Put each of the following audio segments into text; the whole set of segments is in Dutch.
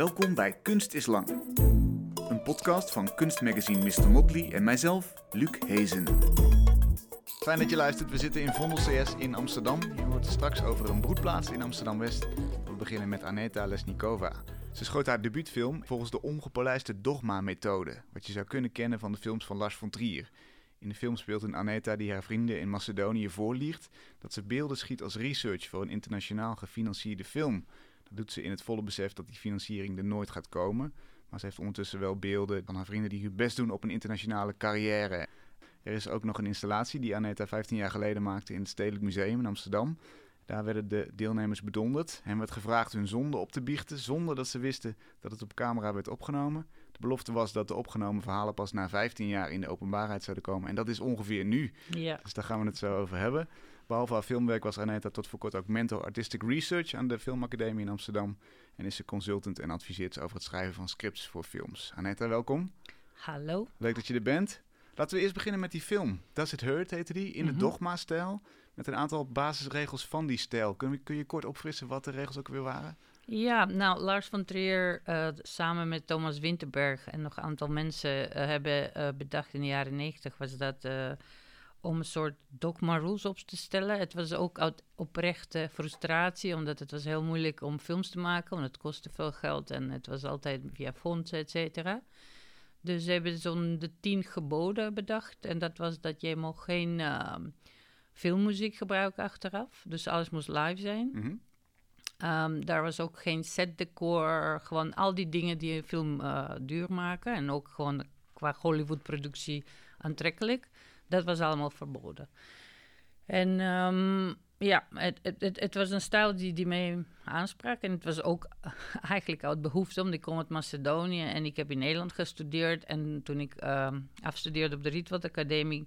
Welkom bij Kunst is Lang. Een podcast van kunstmagazine Mr. Motley en mijzelf, Luc Hezen. Fijn dat je luistert. We zitten in Vondel CS in Amsterdam. Je hoort straks over een broedplaats in Amsterdam-West. We beginnen met Aneta Lesnikova. Ze schoot haar debuutfilm volgens de ongepolijste dogma-methode, wat je zou kunnen kennen van de films van Lars von Trier. In de film speelt een Aneta die haar vrienden in Macedonië voorliegt dat ze beelden schiet als research voor een internationaal gefinancierde film. Dat doet ze in het volle besef dat die financiering er nooit gaat komen. Maar ze heeft ondertussen wel beelden van haar vrienden die hun best doen op een internationale carrière. Er is ook nog een installatie die Aneta 15 jaar geleden maakte in het Stedelijk Museum in Amsterdam. Daar werden de deelnemers bedonderd. Hen werd gevraagd hun zonde op te biechten zonder dat ze wisten dat het op camera werd opgenomen. De belofte was dat de opgenomen verhalen pas na 15 jaar in de openbaarheid zouden komen. En dat is ongeveer nu. Ja. Dus daar gaan we het zo over hebben. Behalve haar filmwerk was Aneta tot voor kort ook mentor artistic research aan de Filmacademie in Amsterdam. En is ze consultant en adviseert ze over het schrijven van scripts voor films. Aneta, welkom. Hallo. Leuk dat je er bent. Laten we eerst beginnen met die film. Does It Hurt heette die, in de Mhm. dogma-stijl. Met een aantal basisregels van die stijl. Kun je, kun je kort opfrissen wat de regels ook weer waren? Ja, nou, Lars van Trier eh, samen met Thomas Winterberg en nog een aantal mensen eh, hebben eh, bedacht in de jaren negentig was dat om een soort dogma rules op te stellen. Het was ook uit oprechte frustratie, omdat het was heel moeilijk om films te maken, want het kostte veel geld en het was altijd via fondsen, et cetera. Dus ze hebben zo'n de tien geboden bedacht en dat was dat je mocht geen ehm, filmmuziek gebruiken achteraf, dus alles moest live zijn. Mhm. Ehm, daar was ook geen setdecor, gewoon al die dingen die een film eh, duur maken. En ook gewoon qua Hollywood-productie aantrekkelijk. Dat was allemaal verboden. En ehm, ja, het, het, het, het was een stijl die, die mij aansprak. En het was ook eigenlijk uit behoefte, omdat ik kom uit Macedonië en ik heb in Nederland gestudeerd. En toen ik ehm, afstudeerde op de Rietveld Academie,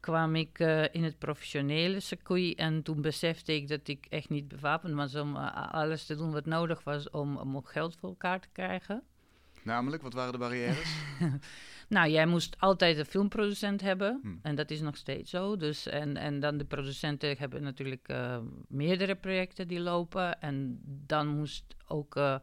kwam ik eh, in het professionele circuit. En toen besefte ik dat ik echt niet bewapend was om eh, alles te doen wat nodig was om, om ook geld voor elkaar te krijgen. Namelijk, wat waren de barrières? Nou, jij moest altijd een filmproducent hebben. Hm. En dat is nog steeds zo. Dus, en, en dan de producenten hebben natuurlijk eh, meerdere projecten die lopen. En dan moest ook eh,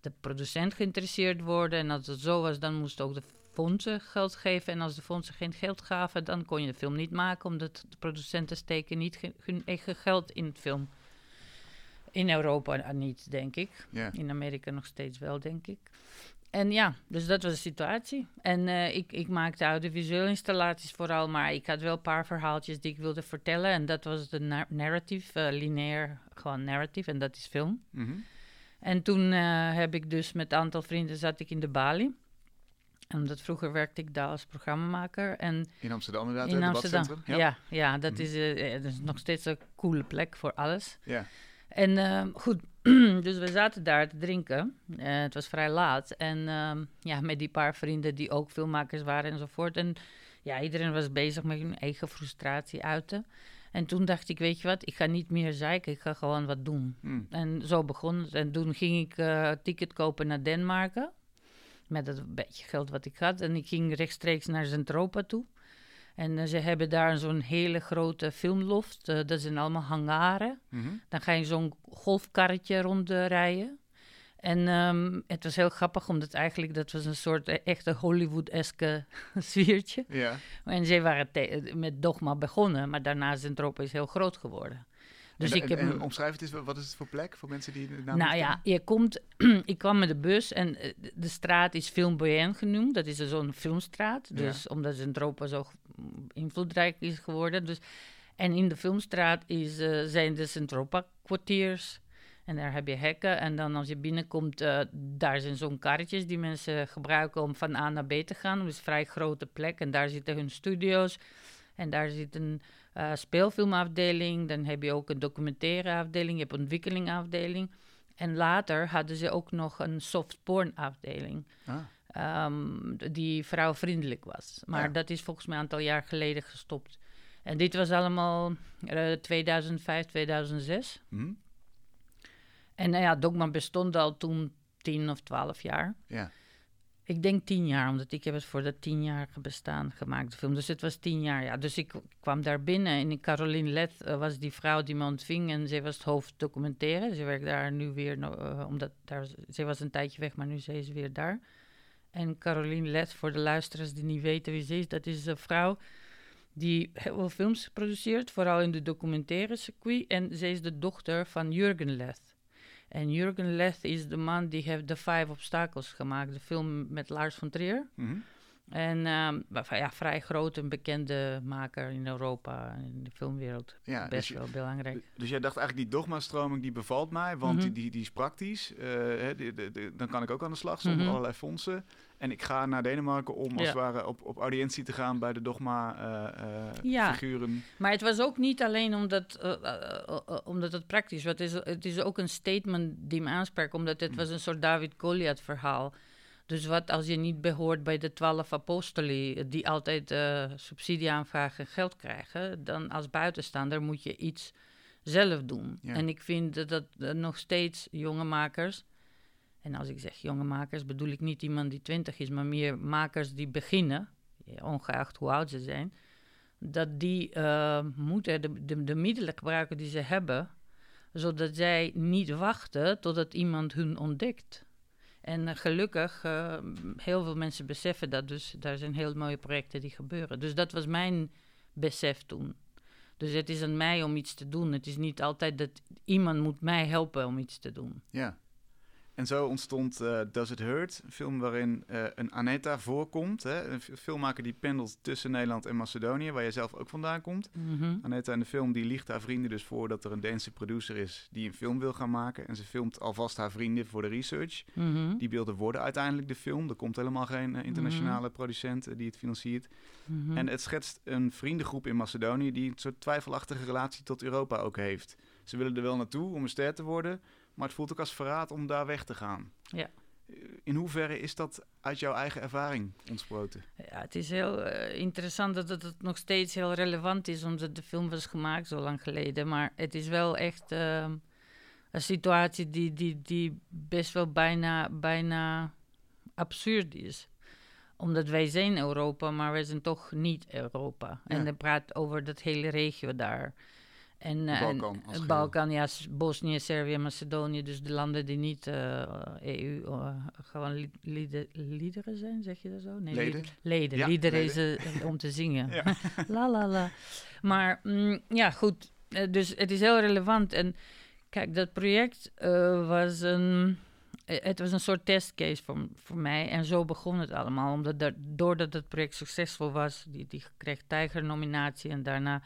de producent geïnteresseerd worden. En als het zo was, dan moest ook de fondsen geld geven. En als de fondsen geen geld gaven, dan kon je de film niet maken. Omdat de producenten steken niet hun eigen geld in het film. In Europa eh, niet, denk ik. In Amerika nog steeds wel, denk ik. En ja, dus dat was de situatie. En eh, ik, ik maakte audiovisuele installaties vooral, maar ik had wel een paar verhaaltjes die ik wilde vertellen. En dat was de na- narrative, eh, lineair, gewoon narrative, en dat is film. Mhm. En toen eh, heb ik dus met een aantal vrienden zat ik in de Bali. Omdat vroeger werkte ik daar als programmamaker. En In Amsterdam inderdaad, in het Amsterdam. debatcentrum. Ja, ja, dat, Mhm. is, dat is nog steeds een coole plek voor alles. ja. En ehm, goed, dus we zaten daar te drinken. Eh, het was vrij laat. En ehm, ja, met die paar vrienden die ook filmmakers waren enzovoort. En ja, iedereen was bezig met hun eigen frustratie uiten. En toen dacht ik, weet je wat, ik ga niet meer zeiken, ik ga gewoon wat doen. Hm. En zo begon het. En toen ging ik eh ticket kopen naar Denemarken. Met het beetje geld wat ik had. En ik ging rechtstreeks naar Zentropa toe. En eh, ze hebben daar zo'n hele grote filmloft. eh, dat zijn allemaal hangaren. Mhm. Dan ga je zo'n golfkarretje rondrijden. En ehm, het was heel grappig, omdat eigenlijk dat was een soort eh, echte Hollywood-eske sfeertje. Ja. En zij waren met Dogma begonnen, maar daarna zijn troop is heel groot geworden. Dus en, ik heb... en, en omschrijf het eens, wat is het voor plek voor mensen die de naam nou ja, je komt... ik kwam met de bus en eh, de- straat is Film Boyen genoemd. Dat is zo'n filmstraat. Ja. Dus omdat Zentropa zo mm, invloedrijk is geworden. Dus, en in de filmstraat is, eh, zijn de Zentropa-kwartiers. En daar heb je hekken. En dan als je binnenkomt, eh, daar zijn zo'n karretjes die mensen gebruiken om van A naar B te gaan. Dus een vrij grote plek. En daar zitten hun studio's. En daar zit een eh, speelfilmafdeling. Dan heb je ook een documentaire afdeling. Je hebt een ontwikkelingafdeling. En later hadden ze ook nog een soft porn afdeling. Ah, ehm, die vrouwvriendelijk was. Maar Ja. dat is volgens mij een aantal jaar geleden gestopt. En dit was allemaal eh, 2005, 2006. hm? En nou ja, Dogma bestond al toen 10 of 12 jaar. Ja. Ik denk tien jaar, omdat ik heb het voor dat tienjarige bestaan gemaakt, de film. Dus het was tien jaar, ja. Dus ik kwam daar binnen en Caroline Let uh, was die vrouw die me ontving en zij was het hoofd documentaire. Ze werkt daar nu weer, uh, omdat daar, zij was een tijdje weg, maar nu is ze weer daar. En Caroline Let, voor de luisteraars die niet weten wie ze is, dat is een vrouw die heel veel films produceert, vooral in de documentaire circuit. En zij is de dochter van Jurgen Let. En Jurgen Leth is de man die heeft The Five Obstacles gemaakt, de film met Lars von Trier. Mhm. En um, ja, vrij groot en bekende maker in Europa, in de filmwereld. Ja, Best dus, wel belangrijk. Dus jij dacht eigenlijk die dogma-stroming die bevalt mij, want Mhm. die, die, die is praktisch. Uh, hè, die, die, die, dan kan ik ook aan de slag zonder Mhm. allerlei fondsen. En ik ga naar Denemarken om als Ja. het ware op, op audiëntie te gaan bij de Ja. dogma-figuren. Maar het was ook niet alleen omdat, eh, eh, eh, eh, omdat het praktisch was. Het is, het is ook een statement die me aansprak, omdat het Mm. was een soort David Goliath verhaal. Dus wat als je niet behoort bij de twaalf apostoli, eh, die altijd eh, subsidie aanvragen en geld krijgen, dan als buitenstaander moet je iets zelf doen. Ja. En ik vind dat, dat nog steeds jonge makers, en als ik zeg jonge makers, bedoel ik niet iemand die twintig is, maar meer makers die beginnen, ongeacht hoe oud ze zijn, dat die eh, moeten de, de, de middelen gebruiken die ze hebben, zodat zij niet wachten totdat iemand hun ontdekt. En eh, gelukkig, eh, heel veel mensen beseffen dat, dus daar zijn heel mooie projecten die gebeuren. Dus dat was mijn besef toen. Dus het is aan mij om iets te doen. Het is niet altijd dat iemand moet mij helpen om iets te doen. Ja. En zo ontstond eh, Does It Hurt, een film waarin eh, een Aneta voorkomt. Hè? Een filmmaker die pendelt tussen Nederland en Macedonië, waar jij zelf ook vandaan komt. Mhm. Aneta in de film die liegt haar vrienden dus voor dat er een Deense producer is die een film wil gaan maken. En ze filmt alvast haar vrienden voor de research. Mhm. Die beelden worden uiteindelijk de film. Er komt helemaal geen eh, internationale producent eh, die het financiert. Mhm. En het schetst een vriendengroep in Macedonië die een soort twijfelachtige relatie tot Europa ook heeft. Ze willen er wel naartoe om een ster te worden, maar het voelt ook als verraad om daar weg te gaan. Ja. Eh, In hoeverre is dat uit jouw eigen ervaring ontsproten? Ja, het is heel eh, interessant dat het, nog steeds heel relevant is, omdat de film was gemaakt zo lang geleden. Maar het is wel echt ehm, een situatie die, die, die best wel bijna, bijna absurd is. Omdat wij zijn Europa, maar wij zijn toch niet Europa. En dan praat over dat hele regio daar. En, eh, en- Balkan geheel. Balkan, ja, Bosnië, Servië, Macedonië. Dus de landen die niet eh, EU, eh, gewoon li- lieden- liederen zijn, zeg je dat zo? Nee, Leden? leden. Ja, liederen leden. is eh, om te zingen. La la la. Maar mm, ja, goed. Eh, dus het is heel relevant. En kijk, dat project eh, was een. eh, Het was een soort testcase voor, voor mij. En zo begon het allemaal. Omdat er, doordat het project succesvol was, die, die kreeg Tijger-nominatie. En daarna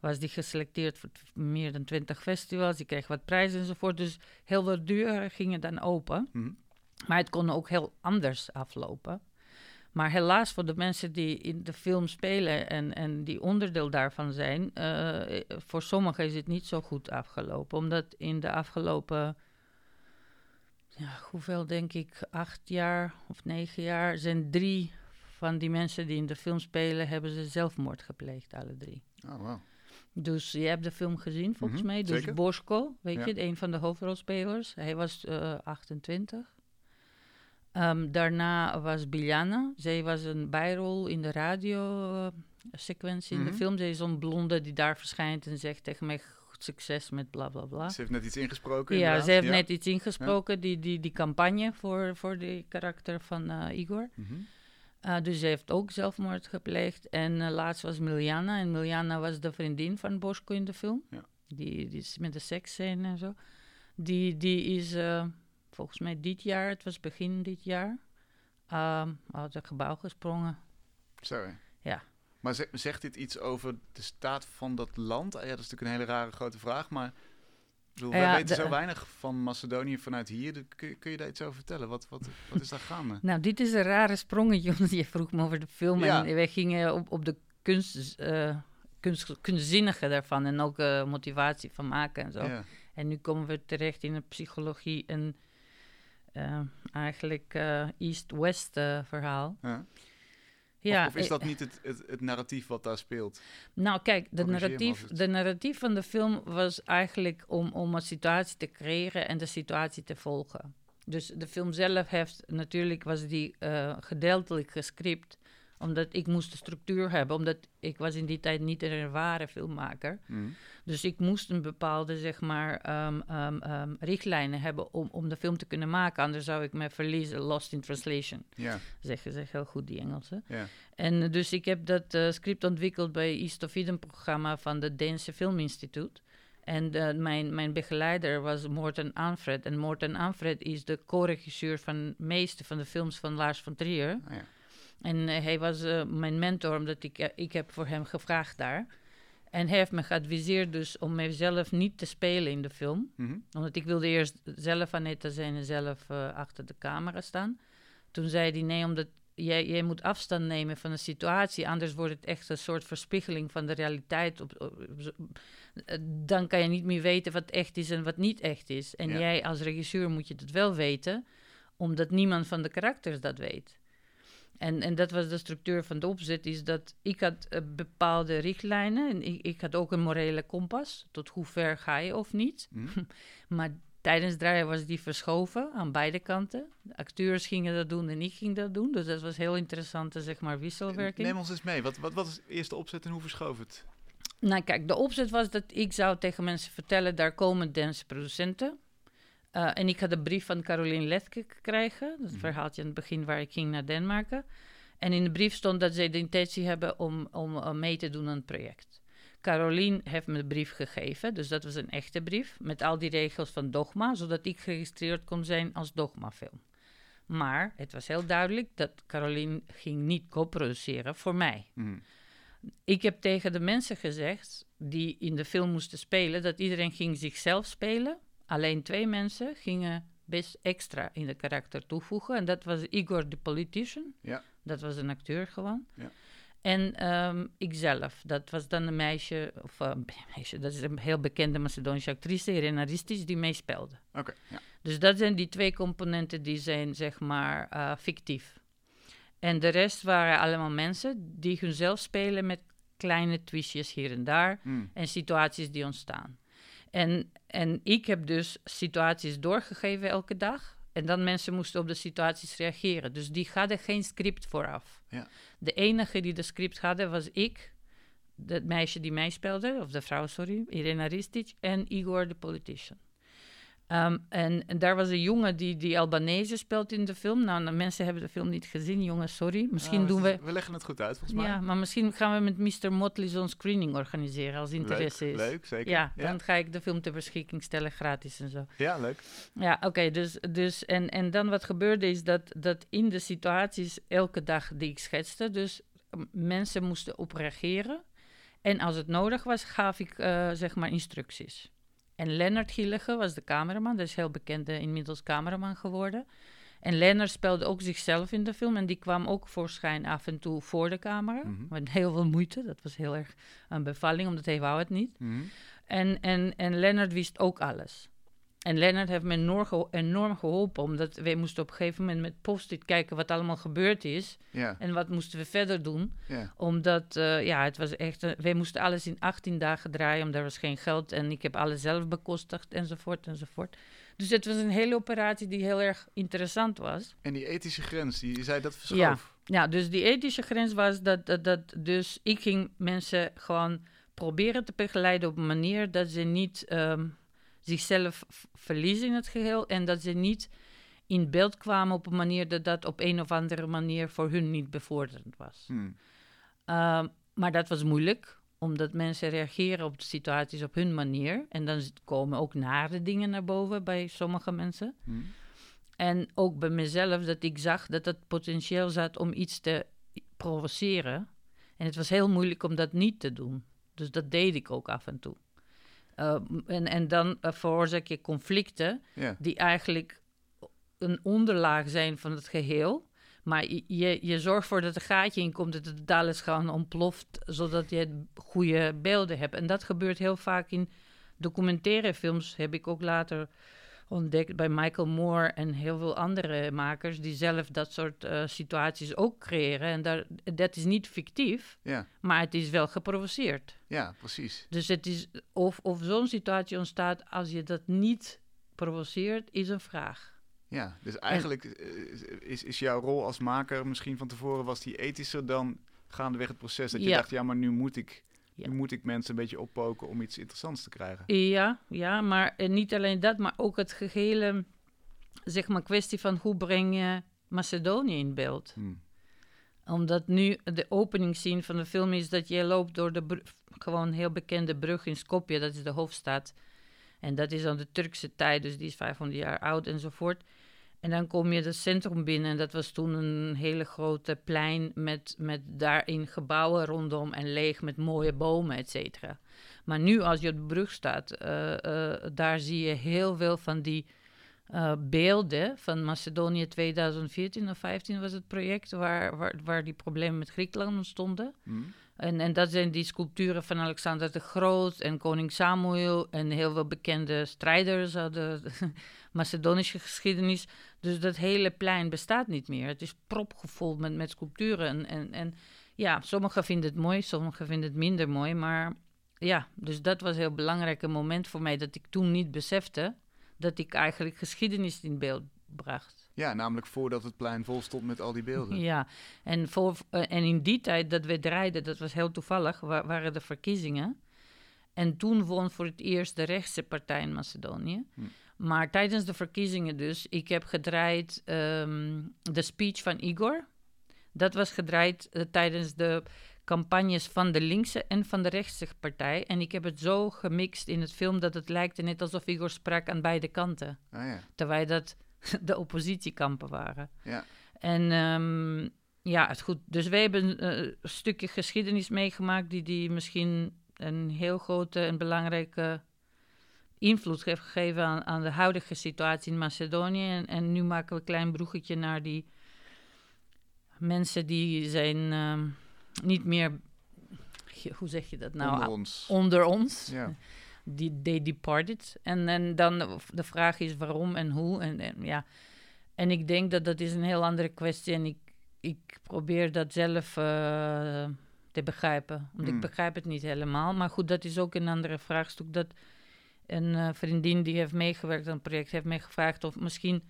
was die geselecteerd voor meer dan twintig festivals. Die kreeg wat prijzen enzovoort. Dus heel veel deuren gingen dan open. Mhm. Maar het kon ook heel anders aflopen. Maar helaas voor de mensen die in de film spelen en, en die onderdeel daarvan zijn, eh, voor sommigen is het niet zo goed afgelopen. Omdat in de afgelopen, ja, hoeveel denk ik, acht jaar of negen jaar, zijn drie van die mensen die in de film spelen, hebben ze zelfmoord gepleegd, alle drie. Oh, wow. Dus je hebt de film gezien, volgens Mhm, mij. Dus zeker. Bosko, weet Ja. je, een van de hoofdrolspelers. Hij was eh 28. Ehm, daarna was Biljana. Zij was een bijrol in de radiosequentie in Mhm. de film. Zij is zo'n blonde die daar verschijnt en zegt tegen mij succes met bla bla bla. Ze heeft net iets ingesproken. Ja, inderdaad. ze heeft net iets ingesproken, die, die, die campagne voor, voor die karakter van eh, Igor. Mhm. Uh, dus ze heeft ook zelfmoord gepleegd. En uh, laatst was Miljana. En Miljana was de vriendin van Bosko in de film. Ja. Die, die is met de seksscène en zo. Die, die is uh, volgens mij dit jaar, het was begin dit jaar, uit het gebouw gesprongen. Sorry. Ja. Maar ze- zegt dit iets over de staat van dat land? Ja, dat is natuurlijk een hele rare grote vraag, maar... Bedoel, Ja, wij weten de- zo weinig van Macedonië vanuit hier. Kun, kun je daar iets over vertellen? Wat, wat, wat is daar gaande? Nou, dit is een rare sprongetje, omdat je vroeg me over de film. Ja. En wij gingen op, op de kunst, uh, kunst, kunstzinnige daarvan en ook uh, motivatie van maken en zo. Ja. En nu komen we terecht in een psychologie en uh, eigenlijk East-West verhaal. Ja. Of, of is eh, dat niet het, het, het narratief wat daar speelt? Nou, kijk, de narratief, het- de narratief van de film was eigenlijk om, om een situatie te creëren en de situatie te volgen. Dus de film zelf heeft, natuurlijk was die uh, gedeeltelijk gescript, omdat ik moest de structuur hebben, omdat ik was in die tijd niet een ervaren filmmaker. Mhm. Dus ik moest een bepaalde, zeg maar, ehm, ehm, ehm, richtlijnen hebben om, om de film te kunnen maken. Anders zou ik me verliezen, lost in translation. Ja, Zeggen ze heel goed, die Engelsen. ja. En dus ik heb dat eh, script ontwikkeld bij East of Eden programma van het Deense Filminstituut. En eh, mijn, mijn begeleider was Morten Anfred. En Morten Anfred is de co-regisseur van de meeste van de films van Lars van Trier. Ah, ja. En eh, hij was eh, mijn mentor, omdat ik, eh, ik heb voor hem gevraagd daar. En hij heeft me geadviseerd dus om mijzelf niet te spelen in de film. Mhm. Omdat ik wilde eerst zelf Aneta zijn en zelf achter de camera staan. Toen zei hij, nee, omdat jij, jij moet afstand nemen van de situatie. Anders wordt het echt een soort verspiegeling van de realiteit. Op, op- op zo- dan kan je niet meer weten wat echt is en wat niet echt is. En Ja. jij als regisseur moet je dat wel weten, omdat niemand van de karakters dat weet. En, en dat was de structuur van de opzet, is dat ik had eh, bepaalde richtlijnen en ik, ik had ook een morele kompas. Tot hoe ver ga je of niet. Mhm. Maar tijdens het draaien was die verschoven aan beide kanten. De acteurs gingen dat doen en ik ging dat doen. Dus dat was heel interessante, zeg maar, wisselwerking. Neem ons eens mee. Wat, wat, wat is de eerste opzet en hoe verschoof het? Nou, kijk, de opzet was dat ik zou tegen mensen vertellen: daar komen Deense Eh, en ik had een brief van Caroline Letke gekregen. Dat Mhm. verhaaltje aan het begin waar ik ging naar Denemarken. En in de brief stond dat zij de intentie hebben om, om eh, mee te doen aan het project. Caroline heeft me de brief gegeven, dus dat was een echte brief. Met al die regels van Dogma, zodat ik geregistreerd kon zijn als Dogma-film. Maar het was heel duidelijk dat Caroline ging niet co-produceren voor mij. Mhm. Ik heb tegen de mensen gezegd die in de film moesten spelen, dat iedereen ging zichzelf spelen. Alleen twee mensen gingen best extra in de karakter toevoegen. En dat was Igor de Politician. Ja. Dat was een acteur gewoon. Ja. En ehm, ikzelf, dat was dan een meisje, of eh, meisje, dat is een heel bekende Macedonische actrice, Irena Ristic, die meespeelde. Oké, ja. Dus dat zijn die twee componenten die zijn, zeg maar, eh, fictief. En de rest waren allemaal mensen die hunzelf spelen met kleine twistjes hier en daar Mhm. en situaties die ontstaan. En, en ik heb dus situaties doorgegeven elke dag. En dan mensen moesten op de situaties reageren. Dus die hadden geen script vooraf. Ja. De enige die de script hadden was ik, het meisje die mij speelde, of de vrouw, sorry, Irena Ristic, en Igor de politician. Ehm, en, en daar was een jongen die, die Albanese speelt in de film. Nou, de mensen hebben de film niet gezien, jongens, sorry. Misschien Nou, doen het we... We leggen het goed uit, volgens mij. Ja, maar misschien gaan we met Mr. Motley zo'n screening organiseren als interesse leuk, is. leuk, zeker. Ja, ja. dan ga ik de film ter beschikking stellen, gratis en zo. Ja, leuk. Ja, oké, dus, dus en, en dan wat gebeurde is dat, dat in de situaties elke dag die ik schetste, dus mensen moesten op reageren. En als het nodig was, gaf ik eh, zeg maar instructies. En Lennart Gielige was de cameraman, dat is heel bekende inmiddels cameraman geworden. En Lennart speelde ook zichzelf in de film en die kwam ook voorschijn af en toe voor de camera. Mhm. Met heel veel moeite, dat was heel erg een bevalling, omdat hij wou het niet. Mhm. En, en, en Lennart wist ook alles. En Lennart heeft me enorm, geho- enorm geholpen, omdat wij moesten op een gegeven moment met post-it kijken wat allemaal gebeurd is. Ja, En wat moesten we verder doen. ja. Omdat, eh, ja, het was echt, eh, wij moesten alles in 18 dagen draaien, omdat er was geen geld. En ik heb alles zelf bekostigd, enzovoort, enzovoort. Dus het was een hele operatie die heel erg interessant was. En die ethische grens, die, zei dat verschoof. Ja. Ja, dus die ethische grens was dat, dat, dat dus ik ging mensen gewoon proberen te begeleiden op een manier dat ze niet ehm, zichzelf verliezen in het geheel en dat ze niet in beeld kwamen op een manier dat dat op een of andere manier voor hun niet bevorderend was. Mhm. Ehm, maar dat was moeilijk, omdat mensen reageren op de situaties op hun manier en dan komen ook nare dingen naar boven bij sommige mensen. Mhm. En ook bij mezelf, dat ik zag dat het potentieel zat om iets te provoceren. En het was heel moeilijk om dat niet te doen. Dus dat deed ik ook af en toe. Uh, en, en dan uh, veroorzaak je conflicten die eigenlijk een onderlaag zijn van het geheel. Maar je, je, zorgt ervoor dat er gaatje in komt, dat het alles gewoon ontploft, zodat je goede beelden hebt. En dat gebeurt heel vaak in documentaire films, heb ik ook later ontdekt bij Michael Moore en heel veel andere makers die zelf dat soort uh, situaties ook creëren. En daar, dat is niet fictief, Ja. maar het is wel geprovoceerd. ja, precies. Dus het is of, of zo'n situatie ontstaat als je dat niet provoceert, is een vraag. Ja, dus eigenlijk eh, is, is jouw rol als maker misschien van tevoren was die ethischer dan gaandeweg het proces dat je dacht, ja, maar nu moet ik Nu moet ik mensen een beetje oppoken om iets interessants te krijgen. Ja, ja maar niet alleen dat, maar ook het gehele, zeg maar, kwestie van hoe breng je Macedonië in beeld. Hmm. Omdat nu de opening scene van de film is dat je loopt door de gewoon heel bekende brug in Skopje, dat is de hoofdstad. En dat is dan de Turkse tijd, dus die is 500 jaar oud enzovoort. En dan kom je het centrum binnen en dat was toen een hele grote plein met, met daarin gebouwen rondom en leeg met mooie bomen, et cetera. Maar nu als je op de brug staat, uh, uh, daar zie je heel veel van die uh, beelden van Macedonië 2014 of 15 was het project waar, waar, waar die problemen met Griekenland ontstonden. Mm. En, en dat zijn die sculpturen van Alexander de Groot en koning Samuel en heel veel bekende strijders de Macedonische geschiedenis. Dus dat hele plein bestaat niet meer. Het is propgevol met, met sculpturen. En, en, en ja, sommigen vinden het mooi, sommigen vinden het minder mooi. Maar ja, dus dat was een heel belangrijk moment voor mij dat ik toen niet besefte dat ik eigenlijk geschiedenis in beeld bracht. Ja, namelijk voordat het plein vol stond met al die beelden. Ja, en, voor, eh, en in die tijd dat we draaiden, dat was heel toevallig, waren de verkiezingen. En toen won voor het eerst de rechtse partij in Macedonië. Hm. Maar tijdens de verkiezingen dus, ik heb gedraaid ehm, de speech van Igor. Dat was gedraaid uh, tijdens de campagnes van de linkse en van de rechtse partij. En ik heb het zo gemixt in het film dat het lijkt net alsof Igor sprak aan beide kanten. Ah, ja. Terwijl dat de oppositiekampen waren. Ja. En um, ja, het goed. Dus wij hebben uh, een stukje geschiedenis meegemaakt die, die misschien een heel grote en belangrijke invloed heeft gegeven aan, aan de huidige situatie in Macedonië. En, en, nu maken we een klein broegetje naar die mensen die zijn um, niet meer, hoe zeg je dat nou? Onder ons. Onder ons. Ja die they departed. En, en dan de vraag is waarom en hoe. En, en, ja. en ik denk dat dat is een heel andere kwestie. En ik, ik probeer dat zelf uh, te begrijpen. Want ik hmm. begrijp het niet helemaal. Maar goed, dat is ook een andere vraagstuk. Dat een uh, vriendin die heeft meegewerkt aan het project heeft mij gevraagd of misschien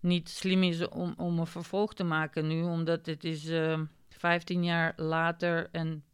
niet slim is om, om een vervolg te maken nu. Omdat het is uh, eh, 15 jaar later en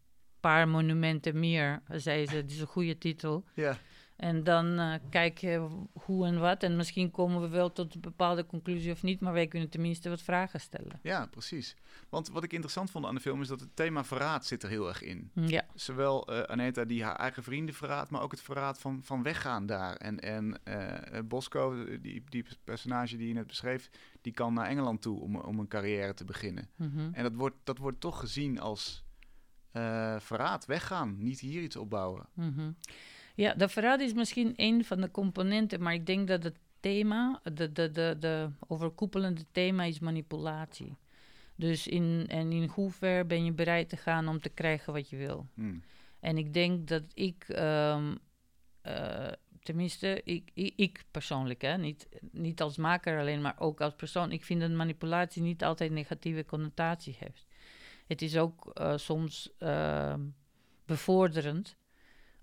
paar monumenten meer, zei ze. Dat is een goede titel. Ja. En dan uh, kijk je hoe en wat. En misschien komen we wel tot een bepaalde conclusie of niet, maar wij kunnen tenminste wat vragen stellen. Ja, precies. Want wat ik interessant vond aan de film is dat het thema verraad zit er heel erg in. Ja. Zowel uh, Aneta die haar eigen vrienden verraadt, maar ook het verraad van, van weggaan daar. En, en uh, Bosco, die, die personage die je net beschreef, die kan naar Engeland toe om, om een carrière te beginnen. Mm -hmm. En dat wordt, dat wordt toch gezien als verraad, weggaan, niet hier iets opbouwen. Mm -hmm. Ja, de verraad is misschien een van de componenten, maar ik denk dat het thema, de, de, de, de overkoepelende thema is manipulatie. Dus in, en in hoever ben je bereid te gaan om te krijgen wat je wil. Hmm. En ik denk dat ik, um, uh, tenminste, ik, ik, ik, persoonlijk, hè, niet, niet als maker alleen, maar ook als persoon, ik vind dat manipulatie niet altijd negatieve connotatie heeft het is ook uh, soms uh, bevorderend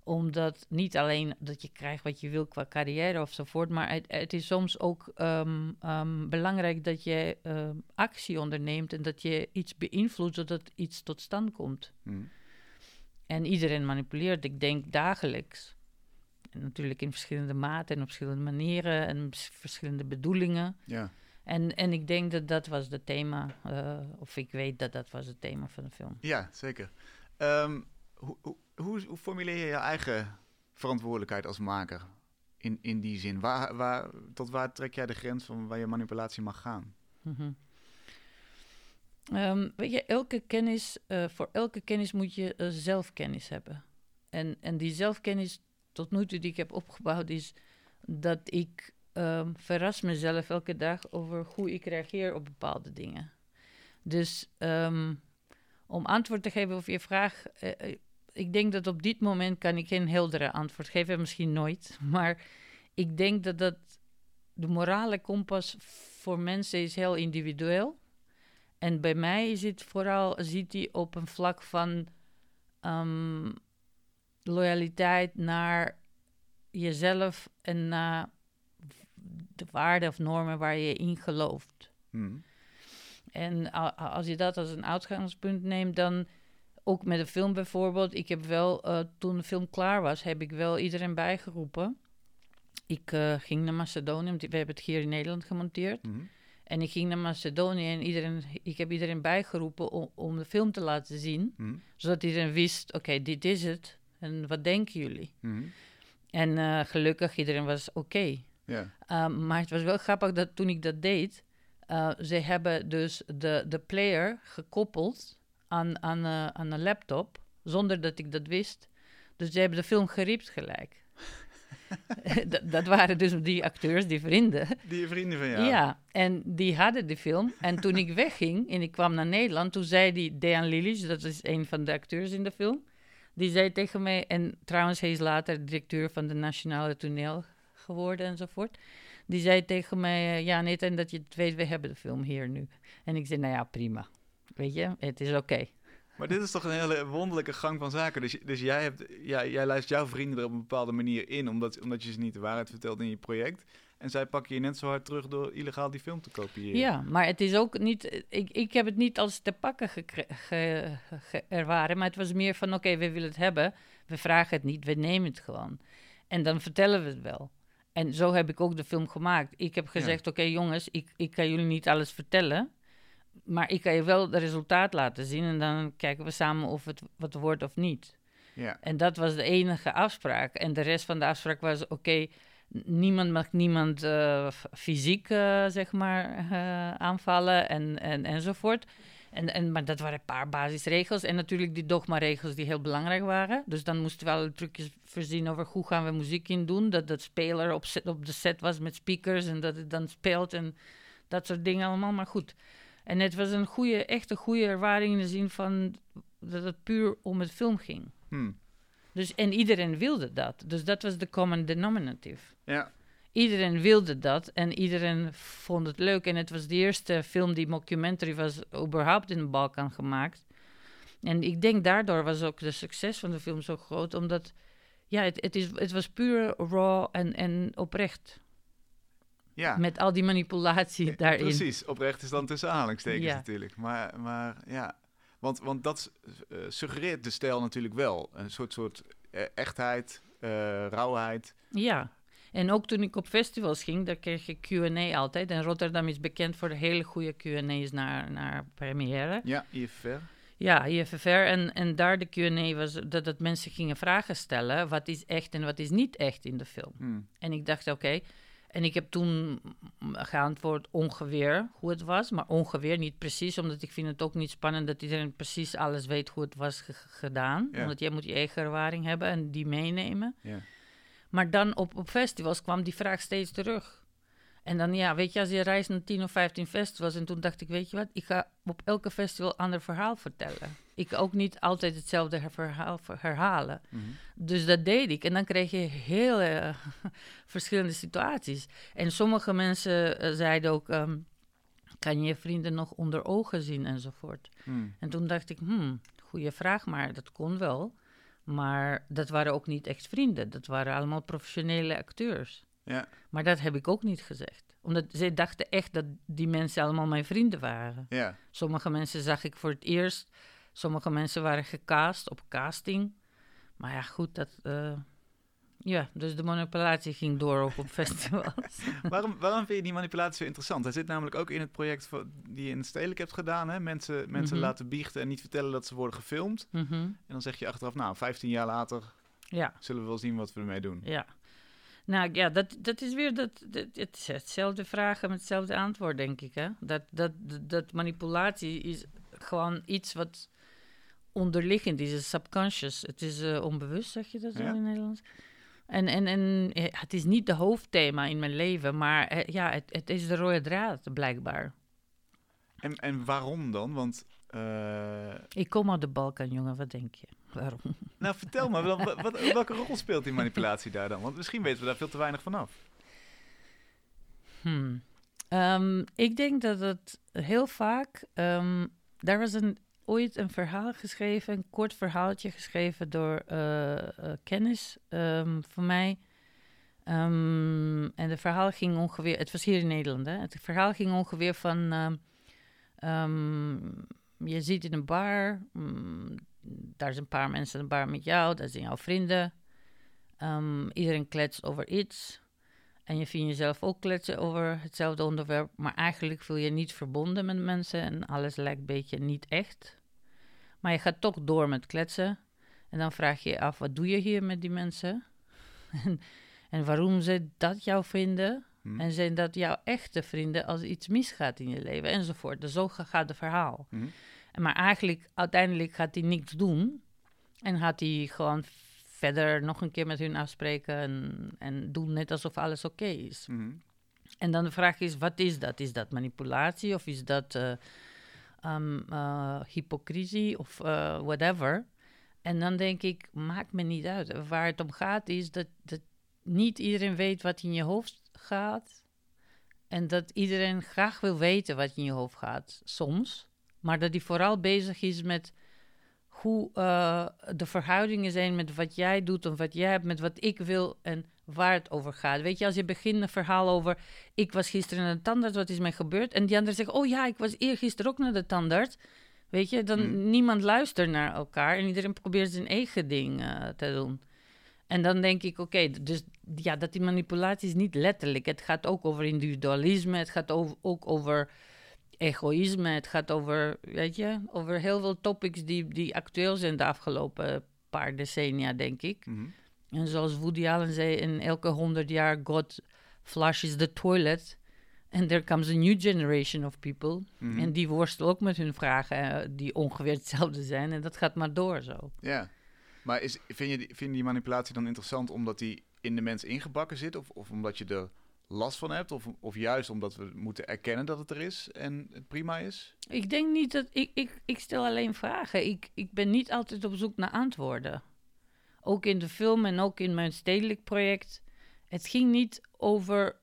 omdat niet alleen dat je krijgt wat je wil qua carrière ofzovoort, maar het, het, is soms ook um, um, belangrijk dat je uh, actie onderneemt en dat je iets beïnvloedt zodat iets tot stand komt. Hmm. En iedereen manipuleert, ik denk dagelijks. En natuurlijk in verschillende maten en op verschillende manieren en verschillende bedoelingen. Ja. En, en ik denk dat dat was het thema, uh, of ik weet dat dat was het thema van de film. Ja, zeker. Um, hoe, hoe, hoe, formuleer je je eigen verantwoordelijkheid als maker in, in die zin? Waar, waar, tot waar trek jij de grens van waar je manipulatie mag gaan? -hmm. um, weet je, elke kennis, uh, voor elke kennis moet je uh, zelfkennis hebben. En, en die zelfkennis tot nu toe die ik heb opgebouwd is dat ik um, verras mezelf elke dag over hoe ik reageer op bepaalde dingen. Dus um, om antwoord te geven op je vraag, uh, ik denk dat op dit moment kan ik geen heldere antwoord geven, misschien nooit. Maar ik denk dat, dat de morale kompas voor mensen is heel individueel. En bij mij is het vooral, ziet hij op een vlak van um, loyaliteit naar jezelf en naar de waarden of normen waar je in gelooft. Hmm. En als je dat als een uitgangspunt neemt, dan ook met de film bijvoorbeeld. Ik heb wel, eh, toen de film klaar was, heb ik wel iedereen bijgeroepen. Ik eh, ging naar Macedonië, we hebben het hier in Nederland gemonteerd. Mhm. En ik ging naar Macedonië en iedereen, ik heb iedereen bijgeroepen om, om de film te laten zien. Mhm. Zodat iedereen wist, oké, dit is het. En wat denken jullie? Mhm. En eh, gelukkig, iedereen was oké. Um, maar het was wel grappig dat toen ik dat deed, ze hebben dus de, de player gekoppeld aan, aan, uh, aan een laptop, zonder dat ik dat wist. Dus ze hebben de film geriept gelijk. dat, dat, waren dus die acteurs, die vrienden. Die vrienden van jou? Ja, en die hadden de film. En toen ik wegging en ik kwam naar Nederland, toen zei die Dejan Lilic, dat is een van de acteurs in de film, die zei tegen mij, en trouwens hij is later directeur van de Nationale Toneel geworden enzovoort. Die zei tegen mij, uh, ja net en dat je het weet, we hebben de film hier nu. En ik zei, nou ja, prima. Weet je, het is oké. Okay. Maar dit is toch een hele wonderlijke gang van zaken. Dus, dus jij, hebt, ja, jij luistert jouw vrienden er op een bepaalde manier in, omdat, omdat je ze niet de waarheid vertelt in je project. En zij pakken je net zo hard terug door illegaal die film te kopiëren. Ja, maar het is ook niet. Ik, ik heb het niet als te pakken ervaren, maar het was meer van: oké, okay, we willen het hebben, we vragen het niet, we nemen het gewoon. En dan vertellen we het wel. En zo heb ik ook de film gemaakt. Ik heb gezegd: ja. oké, okay, jongens, ik, ik kan jullie niet alles vertellen. Maar ik kan je wel het resultaat laten zien. En dan kijken we samen of het wat wordt of niet. Ja. En dat was de enige afspraak. En de rest van de afspraak was: oké, okay, niemand mag niemand uh, fysiek, uh, zeg maar, uh, aanvallen en, en, enzovoort. En, en, maar dat waren een paar basisregels. En natuurlijk die dogma-regels die heel belangrijk waren. Dus dan moesten we alle trucjes voorzien over hoe gaan we muziek in doen. Dat dat speler op, set, op de set was met speakers en dat het dan speelt en dat soort dingen allemaal. Maar goed. En het was een goede, echt een goede ervaring in de zin van dat het puur om het film ging. Hmm. Dus, en iedereen wilde dat. Dus dat was de common denominative. Ja. Iedereen wilde dat en iedereen vond het leuk. En het was de eerste film die mockumentary was überhaupt in de Balkan gemaakt. En ik denk daardoor was ook de succes van de film zo groot, omdat ja, het, het, is, het was puur raw en, en oprecht. Ja. Met al die manipulatie daarin. Precies, oprecht is dan tussen aanhalingstekens Ja. natuurlijk. Maar, maar ja, want, want dat eh, suggereert de stijl natuurlijk wel. Een soort, soort eh, echtheid, eh, rauwheid. Ja. En ook toen ik op festivals ging, daar kreeg ik Q&A altijd. En Rotterdam is bekend voor de hele goede Q&A's naar, naar première. Ja, IFR. Ja, IFFR. En, en daar de Q&A was dat, dat mensen gingen vragen stellen. Wat is echt en wat is niet echt in de film? Hmm. En ik dacht, oké. En ik heb toen geantwoord ongeveer hoe het was. Maar ongeveer niet precies, omdat ik vind het ook niet spannend dat iedereen precies alles weet hoe het was ge- gedaan. Ja. Omdat jij moet je eigen ervaring hebben en die meenemen. Ja. Maar dan op, op festivals kwam die vraag steeds terug. En dan, ja, weet je, als je reist naar 10 of 15 festivals. En toen dacht ik, weet je wat, ik ga op elke festival een ander verhaal vertellen. Ik ook niet altijd hetzelfde verhaal ver- herhalen. Mhm. Dus dat deed ik. En dan kreeg je heel eh, verschillende situaties. En sommige mensen eh, zeiden ook, ehm, kan je vrienden nog onder ogen zien enzovoort. Hmm. En toen dacht ik, hmm, goede vraag, maar dat kon wel. Maar dat waren ook niet echt vrienden. Dat waren allemaal professionele acteurs. Ja. Maar dat heb ik ook niet gezegd. Omdat zij dachten echt dat die mensen allemaal mijn vrienden waren. Ja. Sommige mensen zag ik voor het eerst. Sommige mensen waren gecast op casting. Maar ja, goed, dat... eh, ja, dus de manipulatie ging door ook op festivals. waarom, waarom vind je die manipulatie zo interessant? Hij zit namelijk ook in het project die je in het stedelijk hebt gedaan. Hè? Mensen, mensen Mhm. laten biechten en niet vertellen dat ze worden gefilmd. Mhm. En dan zeg je achteraf, nou, 15 jaar later Ja, zullen we wel zien wat we ermee doen. ja. Nou ja, dat, dat is weer dat, dat, het is hetzelfde vragen met hetzelfde antwoord, denk ik. Hè? Dat, dat, dat, dat manipulatie is gewoon iets wat onderliggend is, is subconscious. Het is eh, onbewust, zeg je dat zo Ja. in het Nederlands? En, en, en eh, het is niet de hoofdthema in mijn leven, maar eh, ja, het, het is de rode draad, blijkbaar. En, en waarom dan? Want, Ik kom uit de Balkan, jongen, wat denk je? Waarom? nou, vertel me, wel, wat, wat- welke rol speelt die manipulatie daar dan? Want misschien weten we daar veel te weinig van af. Hmm. Ehm, ik denk dat het heel vaak. ehm daar was een, ooit een verhaal geschreven, een kort verhaaltje geschreven door eh, eh, kennis ehm, van mij. Ehm, en het verhaal ging ongeveer, het was hier in Nederland, hè? Het verhaal ging ongeveer van, ehm, je zit in een bar, mm, daar zijn een paar mensen in een bar met jou, dat zijn jouw vrienden. Iedereen kletst over iets. En je vindt jezelf ook kletsen over hetzelfde onderwerp, maar eigenlijk voel je niet verbonden met mensen en alles lijkt een beetje niet echt. Maar je gaat toch door met kletsen. En dan vraag je je af, wat doe je hier met die mensen? en, en waarom zijn dat jouw vrienden? Hm. En zijn dat jouw echte vrienden als iets misgaat in je leven? Enzovoort. Dus zo ga- gaat het verhaal. Hm. En Maar eigenlijk, uiteindelijk gaat hij niks doen. En gaat hij gewoon verder nog een keer met hun afspreken en, en doen net alsof alles oké is. Mhm. En dan de vraag is, wat is dat? Is dat manipulatie of is dat eh, ehm, eh, hypocrisie of eh, whatever? En dan denk ik, maakt me niet uit. Waar het om gaat is dat, dat niet iedereen weet wat in je hoofd gaat. En dat iedereen graag wil weten wat in je hoofd gaat, soms. Maar dat hij vooral bezig is met hoe eh, de verhoudingen zijn met wat jij doet en wat jij hebt met wat ik wil en waar het over gaat. Weet je, als je begint een verhaal over ik was gisteren naar de tandarts, wat is mij gebeurd? En die ander zegt, oh ja, ik was eergisteren ook naar de tandarts. Weet je, dan Hmm. niemand luistert naar elkaar en iedereen probeert zijn eigen ding eh, te doen. En dan denk ik, oké, dus ja, dat die manipulatie is niet letterlijk. Het gaat ook over individualisme, het gaat over, ook over egoïsme, het gaat over, weet je, over heel veel topics die, die actueel zijn de afgelopen paar decennia, denk ik. Mhm. En zoals Woody Allen zei, in elke honderd jaar God flushes the toilet. And there comes a new generation of people. Mhm. En die worstelen ook met hun vragen eh, die ongeveer hetzelfde zijn. En dat gaat maar door zo. Ja. Maar is, vind, je die, vind je die manipulatie dan interessant omdat die in de mens ingebakken zit? Of, of omdat je er last van hebt? Of, of juist omdat we moeten erkennen dat het er is en het prima is? Ik denk niet dat... Ik, ik, ik stel alleen vragen. Ik, ik ben niet altijd op zoek naar antwoorden. Ook in de film en ook in mijn stedelijk project. Het ging niet over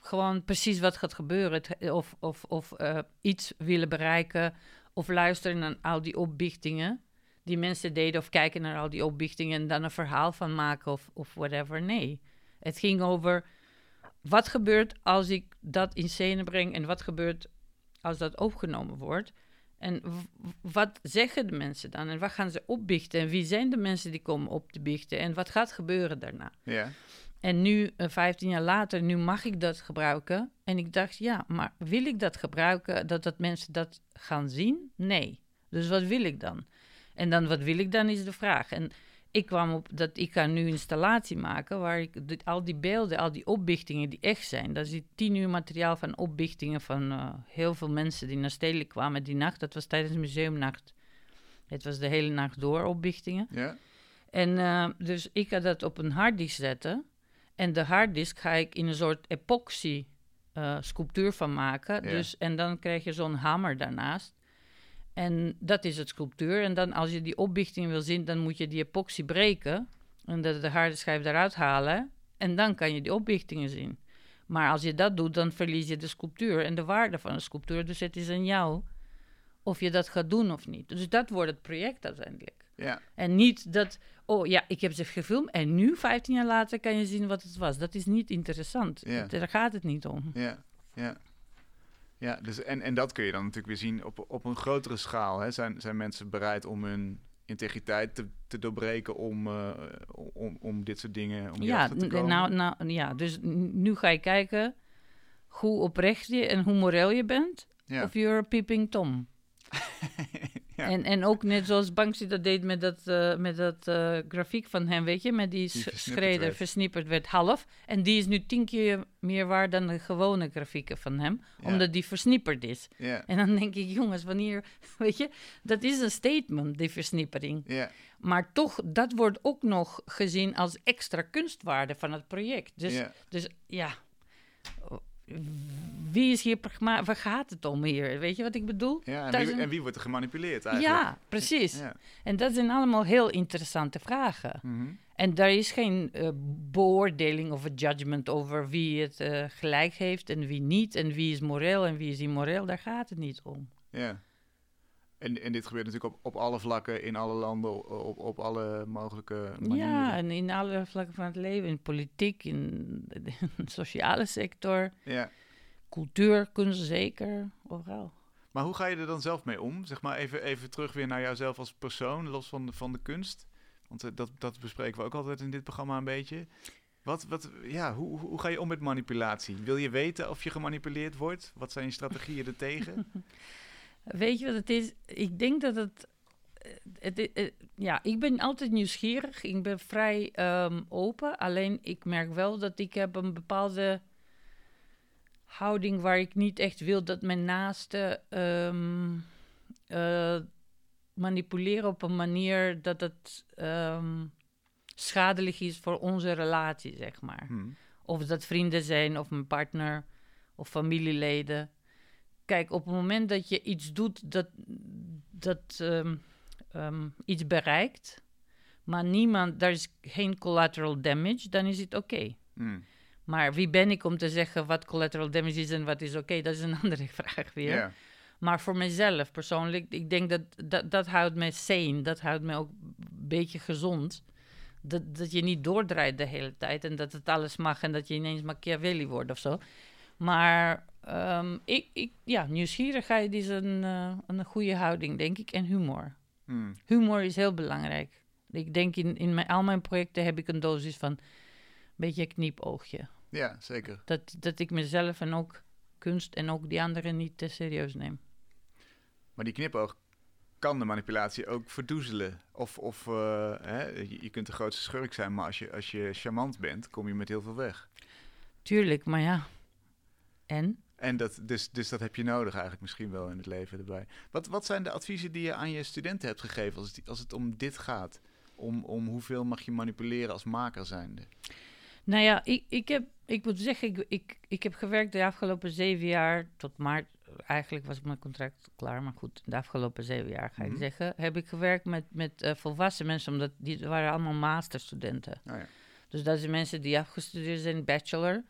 gewoon precies wat gaat gebeuren. Of of, of eh, iets willen bereiken. Of luisteren naar al die opbichtingen die mensen deden. Of kijken naar al die opbichtingen en dan een verhaal van maken of, of whatever. Nee. Het ging over wat gebeurt als ik dat in scène breng en wat gebeurt als dat opgenomen wordt. En wat zeggen de mensen dan? En wat gaan ze opbiechten? En wie zijn de mensen die komen op te biechten? En wat gaat gebeuren daarna? Ja. En nu, eh, 15 jaar later, nu mag ik dat gebruiken. En ik dacht, ja, maar wil ik dat gebruiken, dat, dat mensen dat gaan zien? Nee. Dus wat wil ik dan? En dan, wat wil ik dan, is de vraag. En ik kwam op dat ik ga nu een installatie maken waar ik dit- al die beelden, al die opbichtingen die echt zijn. Dat is tien uur materiaal van opbichtingen van eh, heel veel mensen die naar Stedelijk kwamen die nacht. Dat was tijdens museumnacht. Het was de hele nacht door opbichtingen. Ja. En eh, dus ik ga dat op een harddisk zetten. En de harddisk ga ik in een soort epoxy eh, sculptuur van maken. Ja. Dus, en dan krijg je zo'n hamer daarnaast. En dat is het sculptuur. En dan als je die opbichting wil zien, dan moet je die epoxy breken. En de, de harde schijf eruit halen. En dan kan je die opbichtingen zien. Maar als je dat doet, dan verlies je de sculptuur en de waarde van de sculptuur. Dus het is aan jou of je dat gaat doen of niet. Dus dat wordt het project uiteindelijk. Ja. En niet dat, oh ja, ik heb ze gefilmd en nu, 15 jaar later, kan je zien wat het was. Dat is niet interessant. Ja. Daar gaat het niet om. Ja, ja. Ja, dus en, en dat kun je dan natuurlijk weer zien op, op een grotere schaal. Hè? Zijn, zijn mensen bereid om hun integriteit te, te doorbreken om, eh, om, om dit soort dingen, om Ja, te komen? nou, nou, ja, dus nu ga je kijken hoe oprecht je en hoe moreel je bent. ja. Of you're a peeping Tom. Ja. En, en ook net zoals Banksy dat deed met dat, eh, met dat eh, grafiek van hem, weet je, met die, Die sch- versnipperd schreder werd. versnipperd werd half. En die is nu tien keer meer waard dan de gewone grafieken van hem, Ja. omdat die versnipperd is. ja, En dan denk ik, jongens, wanneer, weet je, dat is een statement, die versnippering. ja, Maar toch, dat wordt ook nog gezien als extra kunstwaarde van het project. Dus ja, dus ja, wie is hier? Waar gaat het om hier? Weet je wat ik bedoel? ja. En, wie, een- en wie wordt er gemanipuleerd eigenlijk? Ja, precies. Ja. En dat zijn allemaal heel interessante vragen. Mhm. En daar is geen eh, beoordeling of een judgment over wie het eh, gelijk heeft en wie niet. En wie is moreel en wie is immoreel. Daar gaat het niet om. Ja. En, en dit gebeurt natuurlijk op, op alle vlakken, in alle landen, op, op alle mogelijke manieren. Ja, en in alle vlakken van het leven. In politiek, in de sociale sector, Ja. cultuur, kunst zeker, overal. Maar hoe ga je er dan zelf mee om? Zeg maar even, even terug weer naar jouzelf als persoon, los van de, van de kunst. Want eh, dat, dat bespreken we ook altijd in dit programma een beetje. Wat, wat, ja, hoe, hoe ga je om met manipulatie? Wil je weten of je gemanipuleerd wordt? Wat zijn je strategieën ertegen? Weet je wat het is? Ik denk dat het. eh, het, eh, ja, ik ben altijd nieuwsgierig. Ik ben vrij ehm, open. Alleen ik merk wel dat ik heb een bepaalde houding waar ik niet echt wil dat mijn naaste ehm, eh, manipuleren op een manier dat het ehm, schadelijk is voor onze relatie, zeg maar. Hm. Of dat vrienden zijn, of mijn partner, of familieleden. Kijk, op het moment dat je iets doet dat, dat ehm, ehm, iets bereikt, maar niemand, daar is geen collateral damage, dan is het oké. Hm. Maar wie ben ik om te zeggen wat collateral damage is en wat is oké? Dat is een andere vraag weer. Maar voor mezelf persoonlijk, ik denk dat dat, dat houdt mij sane. Dat houdt mij ook een beetje gezond. Dat, dat je niet doordraait de hele tijd en dat het alles mag en dat je ineens Machiavelli wordt of zo. Maar ehm, ik, ik, ja, nieuwsgierigheid is een, eh, een goede houding, denk ik. En humor. Hm. Humor is heel belangrijk. Ik denk in, in mijn, al mijn projecten heb ik een dosis van een beetje kniepoogje. ja, zeker. Dat, dat ik mezelf en ook kunst en ook die anderen niet te serieus neem. Maar die knipoog kan de manipulatie ook verdoezelen. Of, of eh, hè, je, je kunt de grootste schurk zijn, maar als je, als je charmant bent, kom je met heel veel weg. Tuurlijk, maar ja. En? En dat, dus, dus dat heb je nodig eigenlijk misschien wel in het leven erbij. Wat, wat zijn de adviezen die je aan je studenten hebt gegeven als het, als het om dit gaat? Om, om hoeveel mag je manipuleren als maker zijnde? Nou ja, ik, ik, heb, ik moet zeggen, ik, ik, ik heb gewerkt de afgelopen zeven jaar tot maart. Eigenlijk was mijn contract klaar, maar goed, de afgelopen zeven jaar ga Mhm. ik zeggen. Heb ik gewerkt met, met eh, volwassen mensen, omdat die waren allemaal masterstudenten. Nou ja. Dus dat zijn mensen die afgestudeerd zijn, bachelor.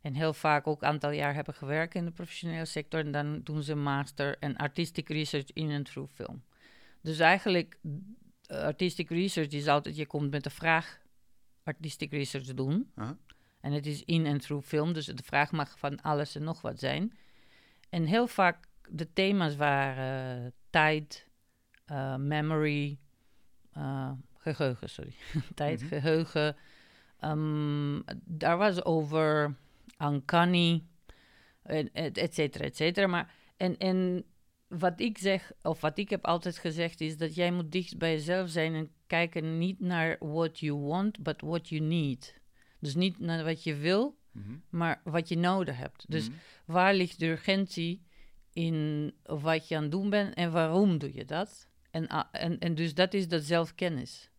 En heel vaak ook een aantal jaar hebben gewerkt in de professionele sector. En dan doen ze een master en artistic research in en through film. Dus eigenlijk, eh, artistic research is altijd, je komt met de vraag artistic research doen. En het is in en through film, dus de vraag mag van alles en nog wat zijn. En heel vaak de thema's waren eh, tijd, eh, memory, eh, geheugen, sorry. tijd, Mhm. geheugen. Ehm, daar was over uncanny, et et cetera, et cetera. Maar, en, en wat ik zeg, of wat ik heb altijd gezegd, is dat jij moet dicht bij jezelf zijn en kijken niet naar what you want, but what you need. Dus niet naar wat je wil, Mhm. maar wat je nodig hebt. Dus Mhm. waar ligt de urgentie in wat je aan het doen bent en waarom doe je dat? En, ah, en, en dus dat is dat zelfkennis.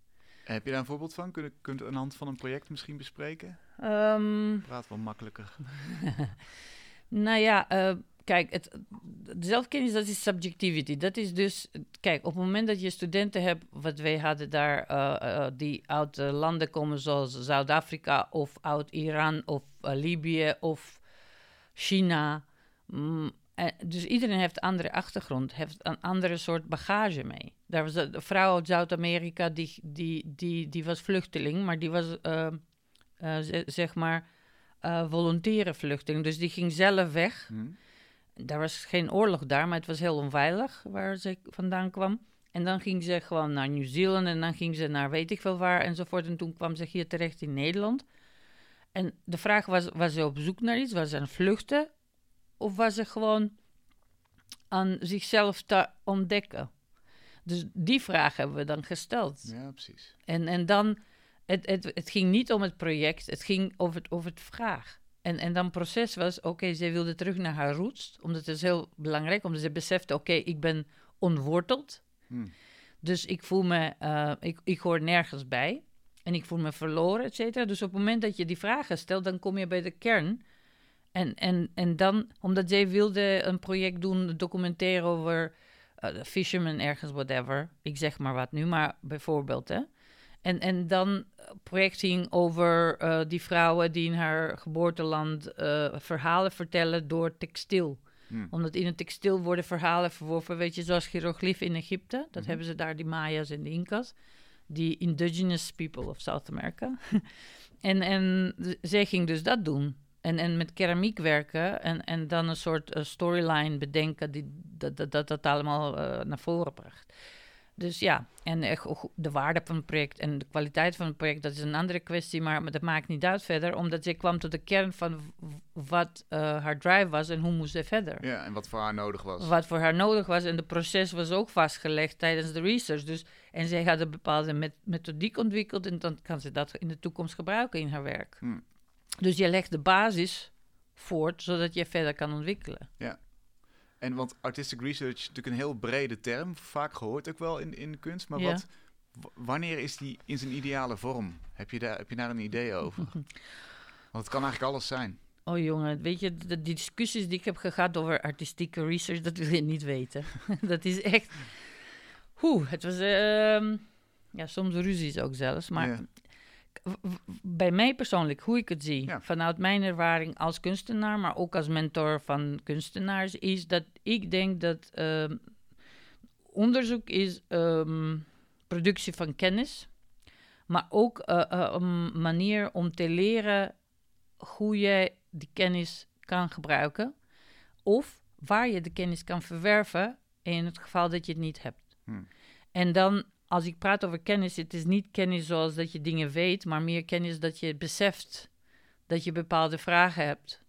Heb je daar een voorbeeld van? Kun je, kunt je aan de hand van een project misschien bespreken? Ehm, Praat wel makkelijker. nou ja, eh, kijk, het, zelfkennis, dat is subjectivity. Dat is dus, kijk, op het moment dat je studenten hebt, wat wij hadden daar, eh, eh, die uit landen komen zoals Zuid-Afrika of uit Iran of Libië of China. mm, dus iedereen heeft een andere achtergrond, heeft een andere soort bagage mee. Daar was een vrouw uit Zuid-Amerika, die, die, die, die was vluchteling, maar die was, eh, eh, ze- zeg maar, eh volontaire vluchteling. Dus die ging zelf weg. Mhm. Er was geen oorlog daar, maar het was heel onveilig waar ze vandaan kwam. En dan ging ze gewoon naar Nieuw-Zeeland en dan ging ze naar weet ik veel waar enzovoort. En toen kwam ze hier terecht in Nederland. En de vraag was, was ze op zoek naar iets? Was ze aan het vluchten? Of was ze gewoon aan zichzelf te ontdekken? Dus die vraag hebben we dan gesteld. Ja, precies. En, en dan, het, het, het ging niet om het project, het ging over het, over het vraag. En, en dan proces was, oké, zij wilde terug naar haar roots, omdat het is heel belangrijk, omdat ze besefte, oké, ik ben ontworteld, Hm. dus ik voel me, eh, ik, ik hoor nergens bij en ik voel me verloren, et cetera. Dus op het moment dat je die vragen stelt, dan kom je bij de kern. En, en, en dan, omdat zij wilde een project doen, een documentaire over eh, fishermen ergens, whatever. Ik zeg maar wat nu, maar bijvoorbeeld, hè. En, en dan een project ging over eh, die vrouwen die in haar geboorteland eh, verhalen vertellen door textiel. Hmm. Omdat in het textiel worden verhalen verworven, weet je, zoals hieroglyphen in Egypte. Dat Mhm. hebben ze daar, die Maya's en de Incas. Die indigenous people of South America. en, en zij ging dus dat doen. En, en met keramiek werken en, en dan een soort eh, storyline bedenken die dat dat, dat, dat allemaal eh, naar voren bracht. Dus ja, en echt de waarde van het project en de kwaliteit van het project, dat is een andere kwestie, maar, dat maakt niet uit verder, omdat zij kwam tot de kern van wat eh, haar drive was en hoe moest zij verder. Ja, en wat voor haar nodig was. Wat voor haar nodig was en de proces was ook vastgelegd tijdens de research. Dus, en zij had een bepaalde met, methodiek ontwikkeld en dan kan ze dat in de toekomst gebruiken in haar werk. Hmm. Dus je legt de basis voort, zodat je verder kan ontwikkelen. En want artistic research is natuurlijk een heel brede term, vaak gehoord ook wel in, in kunst. Maar Ja. wat, wanneer is die in zijn ideale vorm? Heb je daar, heb je daar een idee over? Want het kan eigenlijk alles zijn. Oh jongen, weet je, de, die discussies die ik heb gehad over artistieke research, dat wil je niet weten. dat is echt... Hoe, het was... ehm, ja, soms ruzies ook zelfs, maar Ja. Bij mij persoonlijk, hoe ik het zie, Ja. vanuit mijn ervaring als kunstenaar, maar ook als mentor van kunstenaars, is dat ik denk dat ehm, onderzoek is ehm, productie van kennis, maar ook eh, eh, een manier om te leren hoe je die kennis kan gebruiken, of waar je de kennis kan verwerven in het geval dat je het niet hebt. Hmm. En dan, als ik praat over kennis, het is niet kennis zoals dat je dingen weet, maar meer kennis dat je beseft dat je bepaalde vragen hebt.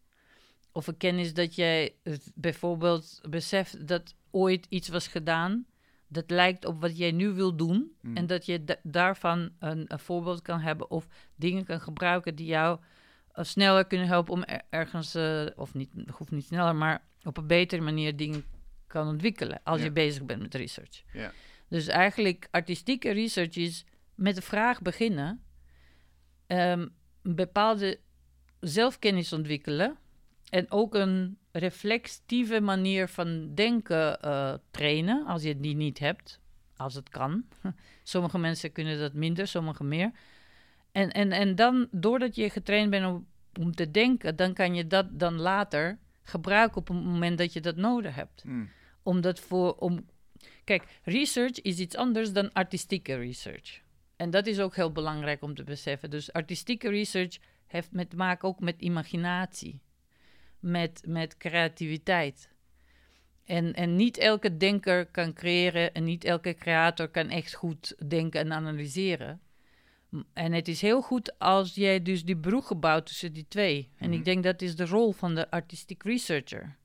Of een kennis dat jij bijvoorbeeld beseft dat ooit iets was gedaan dat lijkt op wat jij nu wil doen. Hmm. En dat je da- daarvan een, een voorbeeld kan hebben of dingen kan gebruiken die jou eh, sneller kunnen helpen om er- ergens, eh, of niet, hoeft niet sneller, maar op een betere manier dingen kan ontwikkelen als je bezig bent met research. Ja. Dus eigenlijk artistieke research is met de vraag beginnen, een bepaalde zelfkennis ontwikkelen en ook een reflexieve manier van denken eh, trainen, als je die niet hebt, als het kan. Sommige mensen kunnen dat minder, sommige meer. En, en, en dan, doordat je getraind bent om, om te denken, dan kan je dat dan later gebruiken op het moment dat je dat nodig hebt Hmm. omdat voor om kijk research is iets anders dan artistieke research en dat is ook heel belangrijk om te beseffen dus artistieke research heeft met te maken ook met imaginatie met met creativiteit en, en niet elke denker kan creëren en niet elke creator kan echt goed denken en analyseren. En het is heel goed als jij dus die brug gebouwt tussen die twee. En Mhm. ik denk dat is de rol van de artistic researcher.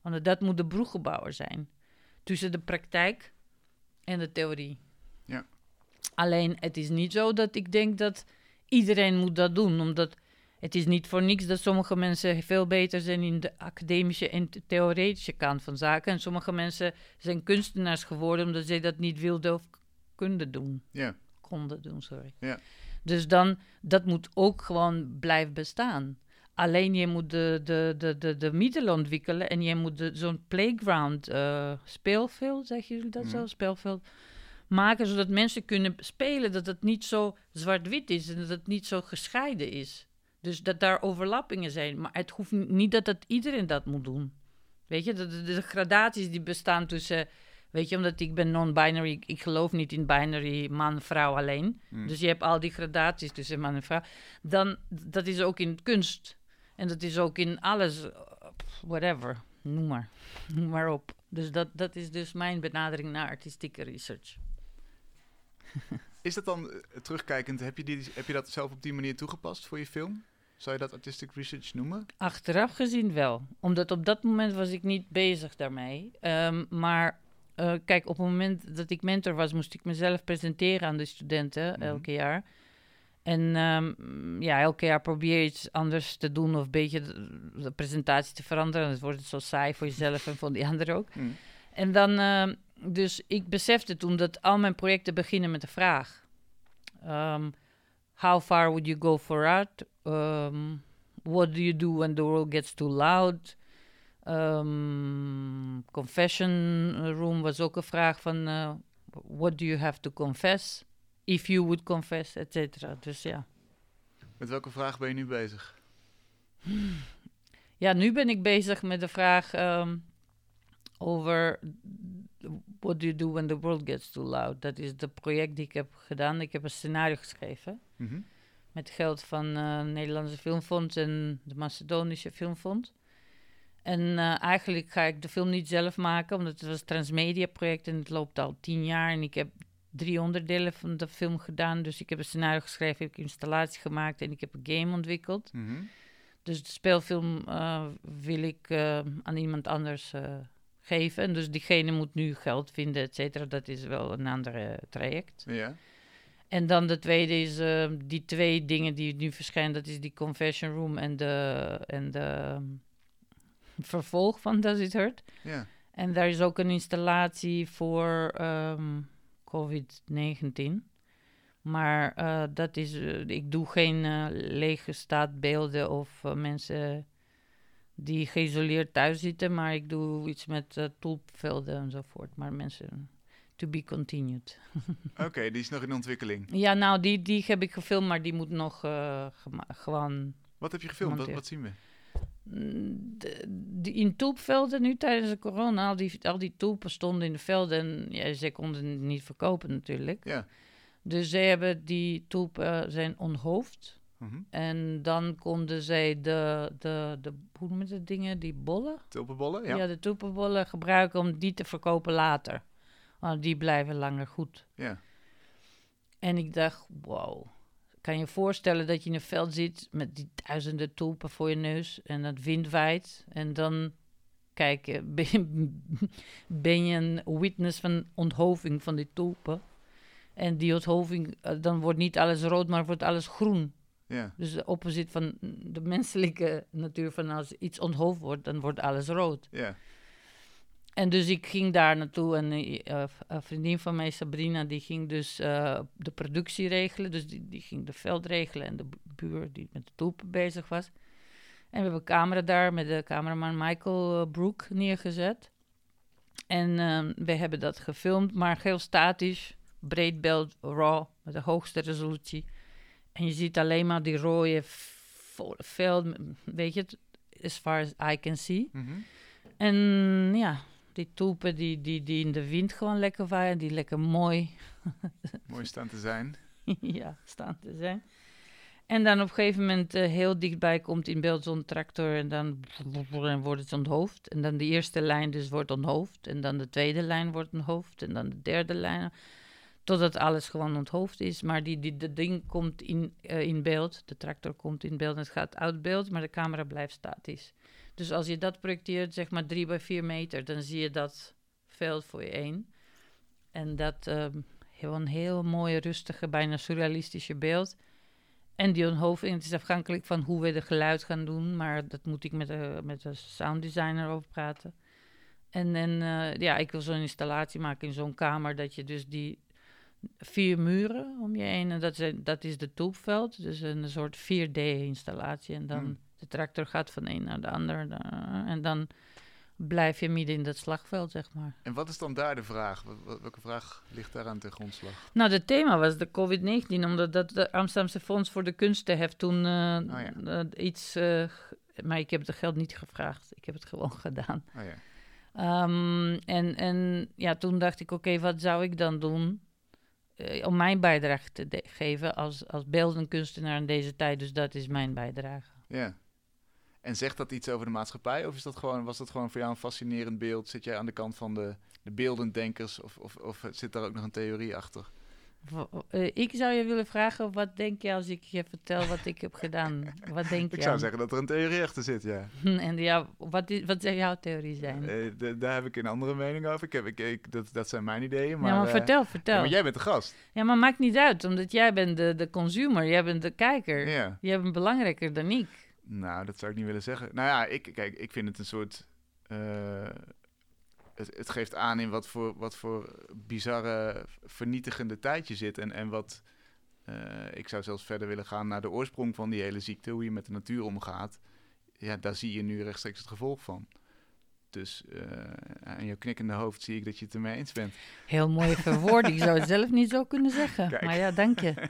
Want dat moet de bruggenbouwer zijn. Tussen de praktijk en de theorie. Ja. Alleen het is niet zo dat ik denk dat iedereen moet dat doen. Omdat het is niet voor niks dat sommige mensen veel beter zijn in de academische en de theoretische kant van zaken. En sommige mensen zijn kunstenaars geworden omdat ze dat niet wilden of konden doen. Ja. Konden doen, sorry. Ja. Dus dan, dat moet ook gewoon blijven bestaan. Alleen je moet de, de, de, de, de middelen ontwikkelen en je moet zo'n playground, eh, speelveld, zeggen jullie dat zo? Mhm. Speelveld maken, zodat mensen kunnen spelen, dat het niet zo zwart-wit is en dat het niet zo gescheiden is. Dus dat daar overlappingen zijn. Maar het hoeft niet dat, dat iedereen dat moet doen. Weet je, de, de, de gradaties die bestaan tussen... Weet je, omdat ik ben non-binary, ik, ik geloof niet in binary man-vrouw alleen. Hmm. Dus je hebt al die gradaties tussen man en vrouw. Dan, dat is ook in kunst. En dat is ook in alles, eh, whatever, noem maar. Noem maar op. Dus dat, dat is dus mijn benadering naar artistieke research. Is dat dan, eh, terugkijkend, heb je, die, heb je dat zelf op die manier toegepast voor je film? Zou je dat artistic research noemen? Achteraf gezien wel. Omdat op dat moment was ik niet bezig daarmee. Ehm, maar eh, kijk, op het moment dat ik mentor was, moest ik mezelf presenteren aan de studenten Mhm. elke jaar. En ehm, ja, elke jaar probeer je iets anders te doen of een beetje de, de presentatie te veranderen. Dan wordt het zo saai voor jezelf en voor die anderen ook. Hmm. En dan, ehm, dus ik besefte toen dat al mijn projecten beginnen met de vraag: ehm, How far would you go for art? Um, what do you do when the world gets too loud? Um, confession room was ook een vraag van: uh, What do you have to confess? If you would confess, et cetera. Dus ja. Met welke vraag ben je nu bezig? Ja, nu ben ik bezig met de vraag: ehm, over What Do You Do When The World Gets Too Loud. Dat is het project die ik heb gedaan. Ik heb een scenario geschreven Mhm. met geld van eh Nederlandse Filmfonds en de Macedonische Filmfonds. En eh, eigenlijk ga ik de film niet zelf maken, omdat het was een transmedia project en het loopt al tien jaar. En ik heb drie onderdelen van de film gedaan. Dus ik heb een scenario geschreven, ik heb een installatie gemaakt en ik heb een game ontwikkeld. Mhm. Dus de speelfilm eh, wil ik eh, aan iemand anders eh, geven. En dus diegene moet nu geld vinden, et cetera. Dat is wel een ander traject. Ja. En dan de tweede is die twee dingen die nu verschijnen. Dat is die Confession Room en de, en de ehm, vervolg van Does It Hurt. Ja. En daar is ook een installatie voor ehm, COVID-19. Maar eh, dat is, eh, ik doe geen eh, lege staatbeelden of mensen die geïsoleerd thuis zitten. Maar ik doe iets met tulpvelden enzovoort. Maar mensen, to be continued. Oké, die is nog in ontwikkeling. Ja, nou, die, die heb ik gefilmd, maar die moet nog gewoon... Wat heb je gefilmd? Wat zien we? De- in tulpvelden nu tijdens de corona, al die, al die tulpen stonden in de velden en ja, ze konden het niet verkopen natuurlijk. Ja. Dus zij hebben die tulpen eh, zijn onthoofd. Mhm. En dan konden zij de, de, de hoe dingen, die bollen? Tulpenbollen? Ja, Ja. de tulpenbollen gebruiken om die te verkopen later. Want die blijven langer goed. ja. En ik dacht, wow. Kan je voorstellen dat je in een veld zit met die duizenden tulpen voor je neus en het wind waait. En dan, kijk, ben je, ben je een witness van onthoving van die tulpen. En die onthoving, eh, dan wordt niet alles rood, maar wordt alles groen. Ja. Dus de opposite van de menselijke natuur van als iets onthoofd wordt, dan wordt alles rood. Ja. En dus ik ging daar naartoe en eh, eh, een vriendin van mij, Sabrina, die ging dus eh, de productie regelen. Dus die, die ging de veld regelen en de bu- buur die met de tulpen bezig was. En we hebben een camera daar met de cameraman Michael Brook neergezet. En ehm, we hebben dat gefilmd, maar heel statisch, breedbeeld, raw, met de hoogste resolutie. En je ziet alleen maar die rode veld, weet je as far as I can see. Mhm. En ja, die tulpen die, die, die in de wind gewoon lekker waaien, die lekker mooi Mooi staan te zijn. ja, staan te zijn. En dan op een gegeven moment eh, heel dichtbij komt in beeld zo'n tractor en dan en wordt het onthoofd. En dan de eerste lijn dus wordt onthoofd. En dan de tweede lijn wordt onthoofd. En dan de derde lijn. Totdat alles gewoon onthoofd is. Maar die, die, de ding komt in, eh, in beeld. De tractor komt in beeld en het gaat uit beeld. Maar de camera blijft statisch. Dus als je dat projecteert, zeg maar drie bij vier meter, dan zie je dat veld voor je één. En dat ehm, heel een heel mooie, rustige, bijna surrealistische beeld. En die onthoofding, het is afhankelijk van hoe we de geluid gaan doen, maar dat moet ik met de, met de sounddesigner over praten. En, en eh, ja, ik wil zo'n installatie maken in zo'n kamer, dat je dus die vier muren om je heen, en dat, zijn, dat is de tulpveld, dus een soort 4D-installatie. En dan Hmm. De tractor gaat van een naar de ander, en dan blijf je midden in dat slagveld, zeg maar. En wat is dan daar de vraag? Welke vraag ligt daar aan ten grondslag? Nou, het thema was de COVID-19, omdat dat de Amsterdamse Fonds voor de Kunsten heeft toen eh, Oh ja. eh, iets... g- maar ik heb het geld niet gevraagd, ik heb het gewoon gedaan. Oh ja. Ehm, en, en ja, toen dacht ik, oké, wat zou ik dan doen om mijn bijdrage te geven als, als beeldend kunstenaar in deze tijd? Dus dat is mijn bijdrage. Ja. En zegt dat iets over de maatschappij? Of is dat gewoon, was dat gewoon voor jou een fascinerend beeld? Zit jij aan de kant van de, de beeldend denkers? Of, of, of zit daar ook nog een theorie achter? Eh, ik zou je willen vragen, wat denk je als ik je vertel wat ik heb gedaan? Wat denk je Ik zou zeggen dat er een theorie achter zit, ja. En ja, wat, is, wat zou jouw theorie zijn? Eh, daar heb ik een andere mening over. Ik heb, ik, ik, dat, dat zijn mijn ideeën. Maar, ja, maar eh, vertel, vertel. ja, Ja, maar jij bent de gast. maar maakt niet uit, omdat jij bent de, de consumer, jij bent de kijker. Ja. Jij bent belangrijker dan ik. Nou, dat zou ik niet willen zeggen. Nou ja, ik, kijk, ik vind het een soort. eh, het, het geeft aan in wat voor, wat voor bizarre, vernietigende tijd je zit. En, en wat. eh, ik zou zelfs verder willen gaan naar de oorsprong van die hele ziekte, hoe je met de natuur omgaat. Ja, daar zie je nu rechtstreeks het gevolg van. Dus eh, aan jouw knikkende hoofd zie ik dat je het ermee eens bent. Heel mooie verwoording, ik zou het zelf niet zo kunnen zeggen. Kijk. Maar ja, dank je.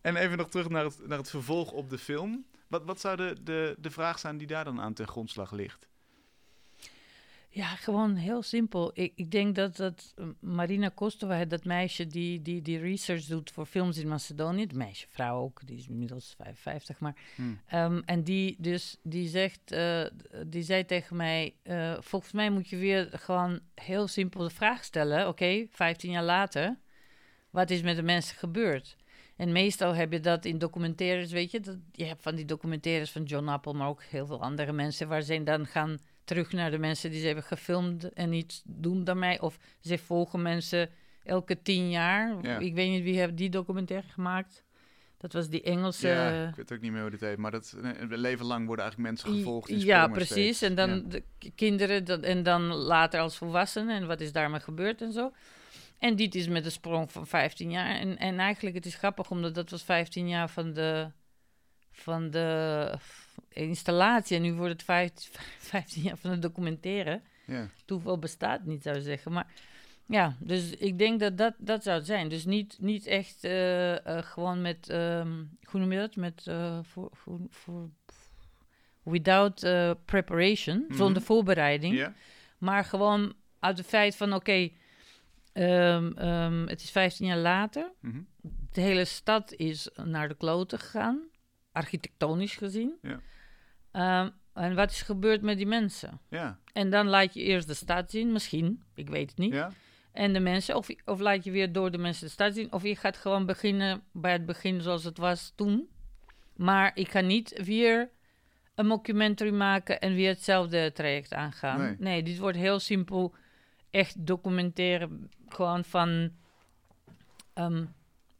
En even nog terug naar het, naar het vervolg op de film. Wat, wat zou de, de, de vraag zijn die daar dan aan ten grondslag ligt? Ja, gewoon heel simpel. Ik, ik denk dat, dat eh, Marina Kostova, dat meisje die, die, die research doet voor films in Macedonië, het meisje, vrouw ook, die is inmiddels 55, maar. Hmm. Ehm, en die, dus, die, zegt, eh, die zei tegen mij: eh, Volgens mij moet je weer gewoon heel simpel de vraag stellen: Oké, 15 jaar later, wat is met de mensen gebeurd? En meestal heb je dat in documentaires, weet je. Dat, je hebt van die documentaires van John Apple, maar ook heel veel andere mensen, waar ze dan gaan terug naar de mensen die ze hebben gefilmd en iets doen daarmee. Of ze volgen mensen elke tien jaar. Ja. Ik weet niet wie heeft die documentaire gemaakt. Dat was die Engelse... ja, ik weet ook niet meer hoe dit heet. Maar dat, leven lang worden eigenlijk mensen gevolgd. die Ja, precies. steeds. En dan Ja. de kinderen dat, en dan later als volwassenen. En wat is daarmee gebeurd en zo. En dit is met een sprong van 15 jaar. En, en eigenlijk, het is grappig, omdat dat was 15 jaar van de, van de installatie. En nu wordt het 15, 15 jaar van de documentaire. Ja. Toeval bestaat niet, zou ik zeggen. Maar ja, dus ik denk dat dat, dat zou het zijn. Dus niet, niet echt eh, eh, gewoon met, ehm hoe noem je dat? Met, eh, voor, voor, voor, without preparation, Mhm. zonder voorbereiding. Ja? Maar gewoon uit het feit van, oké, ehm, ehm, het is 15 jaar later. Mhm. De hele stad is naar de kloten gegaan, architectonisch gezien. Ja. Ehm, en wat is gebeurd met die mensen? Ja. En dan laat je eerst de stad zien, misschien, ik weet het niet. Ja? En de mensen, of, of laat je weer door de mensen de stad zien, of je gaat gewoon beginnen bij het begin zoals het was toen. Maar ik ga niet weer een documentary maken en weer hetzelfde traject aangaan. Nee. dit wordt heel simpel. Echt documenteren, gewoon van ehm,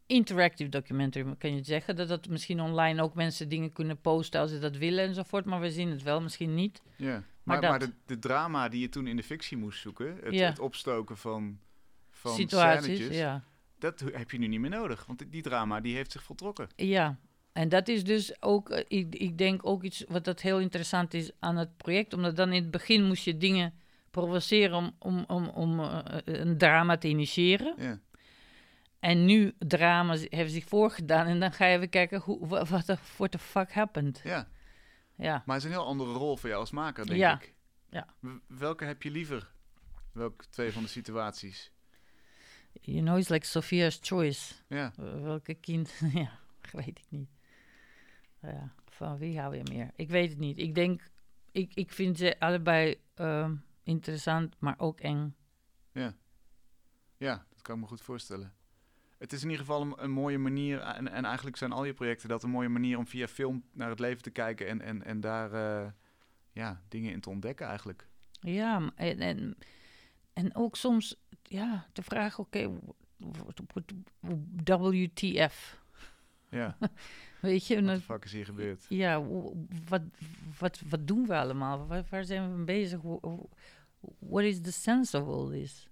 interactive documentary, kan je het zeggen. Dat dat misschien online ook mensen dingen kunnen posten als ze dat willen enzovoort. Maar we zien het wel, misschien niet. Ja. Maar, dat- maar de, de drama die je toen in de fictie moest zoeken, het, Ja. het opstoken van, van Situaties, scènetjes, ja. dat heb je nu niet meer nodig. Want die- die drama die heeft zich voltrokken. Ja, en dat is dus ook, eh, ik, ik denk ook iets wat dat heel interessant is aan het project. Omdat dan in het begin moest je dingen provoceren om, om, om, om eh, een drama te initiëren. Ja. En nu drama's hebben zich voorgedaan en dan ga je even kijken hoe, wa- wat er what the fuck happened. ja. Ja, Maar het is een heel andere rol voor jou als maker, denk Ja. ik. Ja. Welke heb je liever? Welke twee van de situaties? you know, it's like Sophia's choice. Ja. Welke kind, ja, weet ik niet. Ja, van wie hou je meer? Ik weet het niet. Ik denk, ik, ik vind ze allebei ehm, interessant, maar ook eng. Ja, dat kan ik me goed voorstellen. Het is in ieder geval een, een mooie manier, en, en eigenlijk zijn al je projecten dat een mooie manier om via film naar het leven te kijken en, en, en daar eh, ja, dingen in te ontdekken eigenlijk. Ja, en, en, en ook soms, ja, de vraag, oké, WTF, Ja, weet je? wat dan- de fuck is hier gebeurd? ja, wat, wat, wat doen we allemaal? Waar, waar zijn we mee bezig? Wh- wh- What is the sense of all this?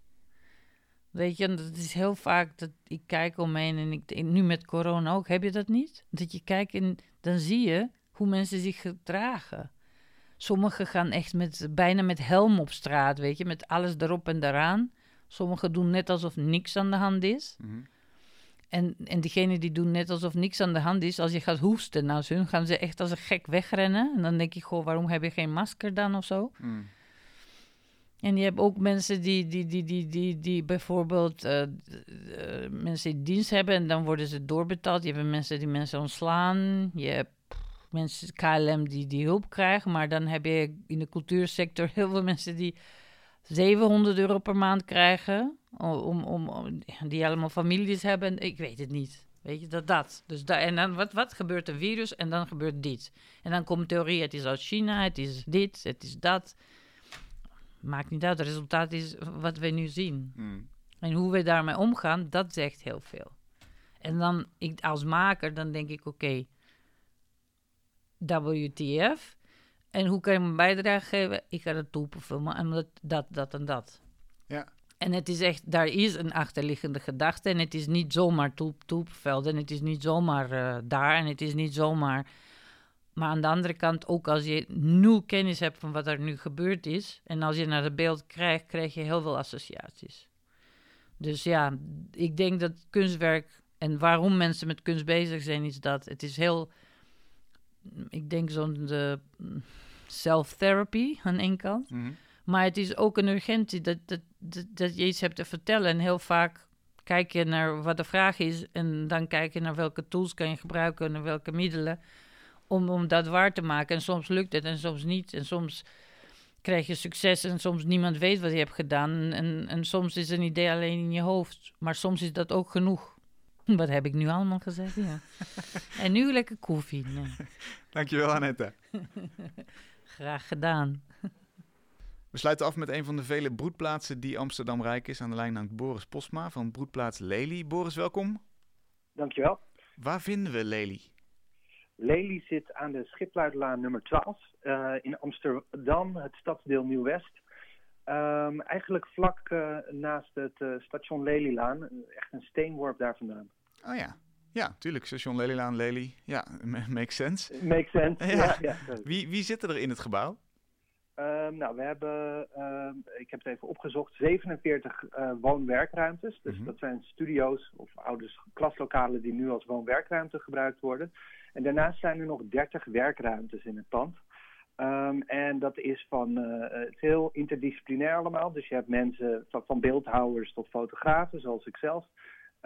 Weet je, en dat is heel vaak dat ik kijk omheen en ik nu met corona ook, heb je dat niet? Dat je kijkt en dan zie je hoe mensen zich gedragen. Sommigen gaan echt met, bijna met helm op straat, weet je, met alles erop en eraan. Sommigen doen net alsof niks aan de hand is. Mhm. En, en diegenen die doen net alsof niks aan de hand is, als je gaat hoesten naar hun, gaan ze echt als een gek wegrennen. En dan denk ik, goh, waarom heb je geen masker dan of zo? Mm. En je hebt ook mensen die, die, die, die, die, die bijvoorbeeld eh, eh, mensen in dienst hebben en dan worden ze doorbetaald. Je hebt mensen die mensen ontslaan. Je hebt mensen, KLM, die, die hulp krijgen. Maar dan heb je in de cultuursector heel veel mensen die 700 euro per maand krijgen. Om, om, om, die allemaal families hebben. Ik weet het niet. Weet je, dat dat. Dus en dan, wat, wat gebeurt een virus en dan gebeurt dit. En dan komt theorie, het is uit China, het is dit, het is dat. Maakt niet uit, het resultaat is wat we nu zien. Mm. En hoe we daarmee omgaan, dat zegt heel veel. En dan, ik, als maker, dan denk ik, oké, WTF. En hoe kan je mijn bijdrage geven? Ik ga het toepen filmen, en dat, dat, dat en dat. En het is echt, daar is een achterliggende gedachte. En het is niet zomaar toep, toepveld. En het is niet zomaar eh, daar. En het is niet zomaar. Maar aan de andere kant, ook als je nul kennis hebt van wat er nu gebeurd is. En als je naar het beeld krijgt, krijg je heel veel associaties. Dus ja, ik denk dat kunstwerk. En waarom mensen met kunst bezig zijn, is dat het is heel. Ik denk zo'n de self-therapy aan één kant. Mhm. Maar het is ook een urgentie dat, dat, dat, je iets hebt te vertellen. En heel vaak kijk je naar wat de vraag is en dan kijk je naar welke tools kan je gebruiken en welke middelen om, om dat waar te maken. En soms lukt het en soms niet. En soms krijg je succes en soms niemand weet wat je hebt gedaan. En, en soms is een idee alleen in je hoofd, maar soms is dat ook genoeg. Wat heb ik nu allemaal gezegd? Ja. en nu lekker koffie. Nee. Dankjewel, Annette. Graag gedaan. We sluiten af met een van de vele broedplaatsen die Amsterdam rijk is. Aan de lijn hangt Boris Posma van broedplaats Lely. Boris, welkom. Dankjewel. Waar vinden we Lely? Lely zit aan de Schipluidlaan nummer 12 uh, in Amsterdam, het stadsdeel Nieuw-West. Um, eigenlijk vlak uh, naast het uh, station Lelylaan, echt een steenworp daar vandaan. Oh ja, ja, tuurlijk. Station Lelylaan, Lely. Ja, makes sense. Makes sense, ja. ja, ja. Wie, wie zit er in het gebouw? Um, nou, we hebben, uh, ik heb het even opgezocht, 47 uh, woon-werkruimtes. Dus mm -hmm. dat zijn studio's of oude klaslokalen die nu als woon-werkruimte gebruikt worden. En daarnaast zijn er nog 30 werkruimtes in het pand. Um, en dat is van uh, het heel interdisciplinair allemaal. Dus je hebt mensen van, van beeldhouwers tot fotografen, zoals ik zelf.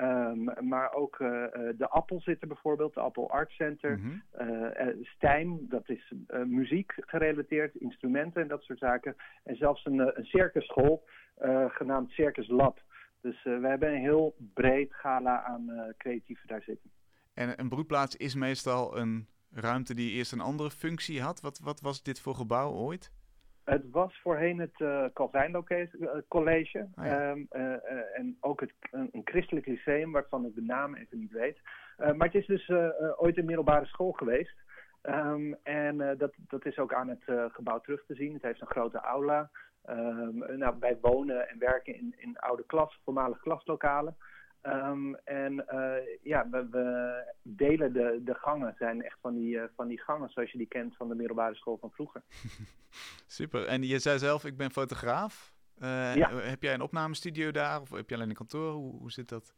Um, maar ook uh, de Appel zit er bijvoorbeeld, de Appel Art Center. Mm -hmm. uh, Stijn, dat is muziek gerelateerd, instrumenten en dat soort zaken. En zelfs een, een circusschool genaamd Circus Lab. Dus we hebben een heel breed gala aan creatieven daar zitten. En een broedplaats is meestal een ruimte die eerst een andere functie had. Wat, wat was dit voor gebouw ooit? Het was voorheen het uh, Calvijn College. Oh ja. um, uh, uh, en ook het, een, christelijk lyceum, waarvan ik de naam even niet weet. maar het is dus ooit een middelbare school geweest. Um, en dat, dat is ook aan het gebouw terug te zien. Het heeft een grote aula. Um, nou, wij wonen en werken in, in oude klas, voormalige klaslokalen. Um, en uh, ja, we, we, delen de, de gangen, zijn echt van die, uh, van die gangen zoals je die kent van de middelbare school van vroeger. Super, en je zei zelf, ik ben fotograaf. Uh, ja. Heb jij een opnamestudio daar of heb je alleen een kantoor? Hoe, hoe zit dat?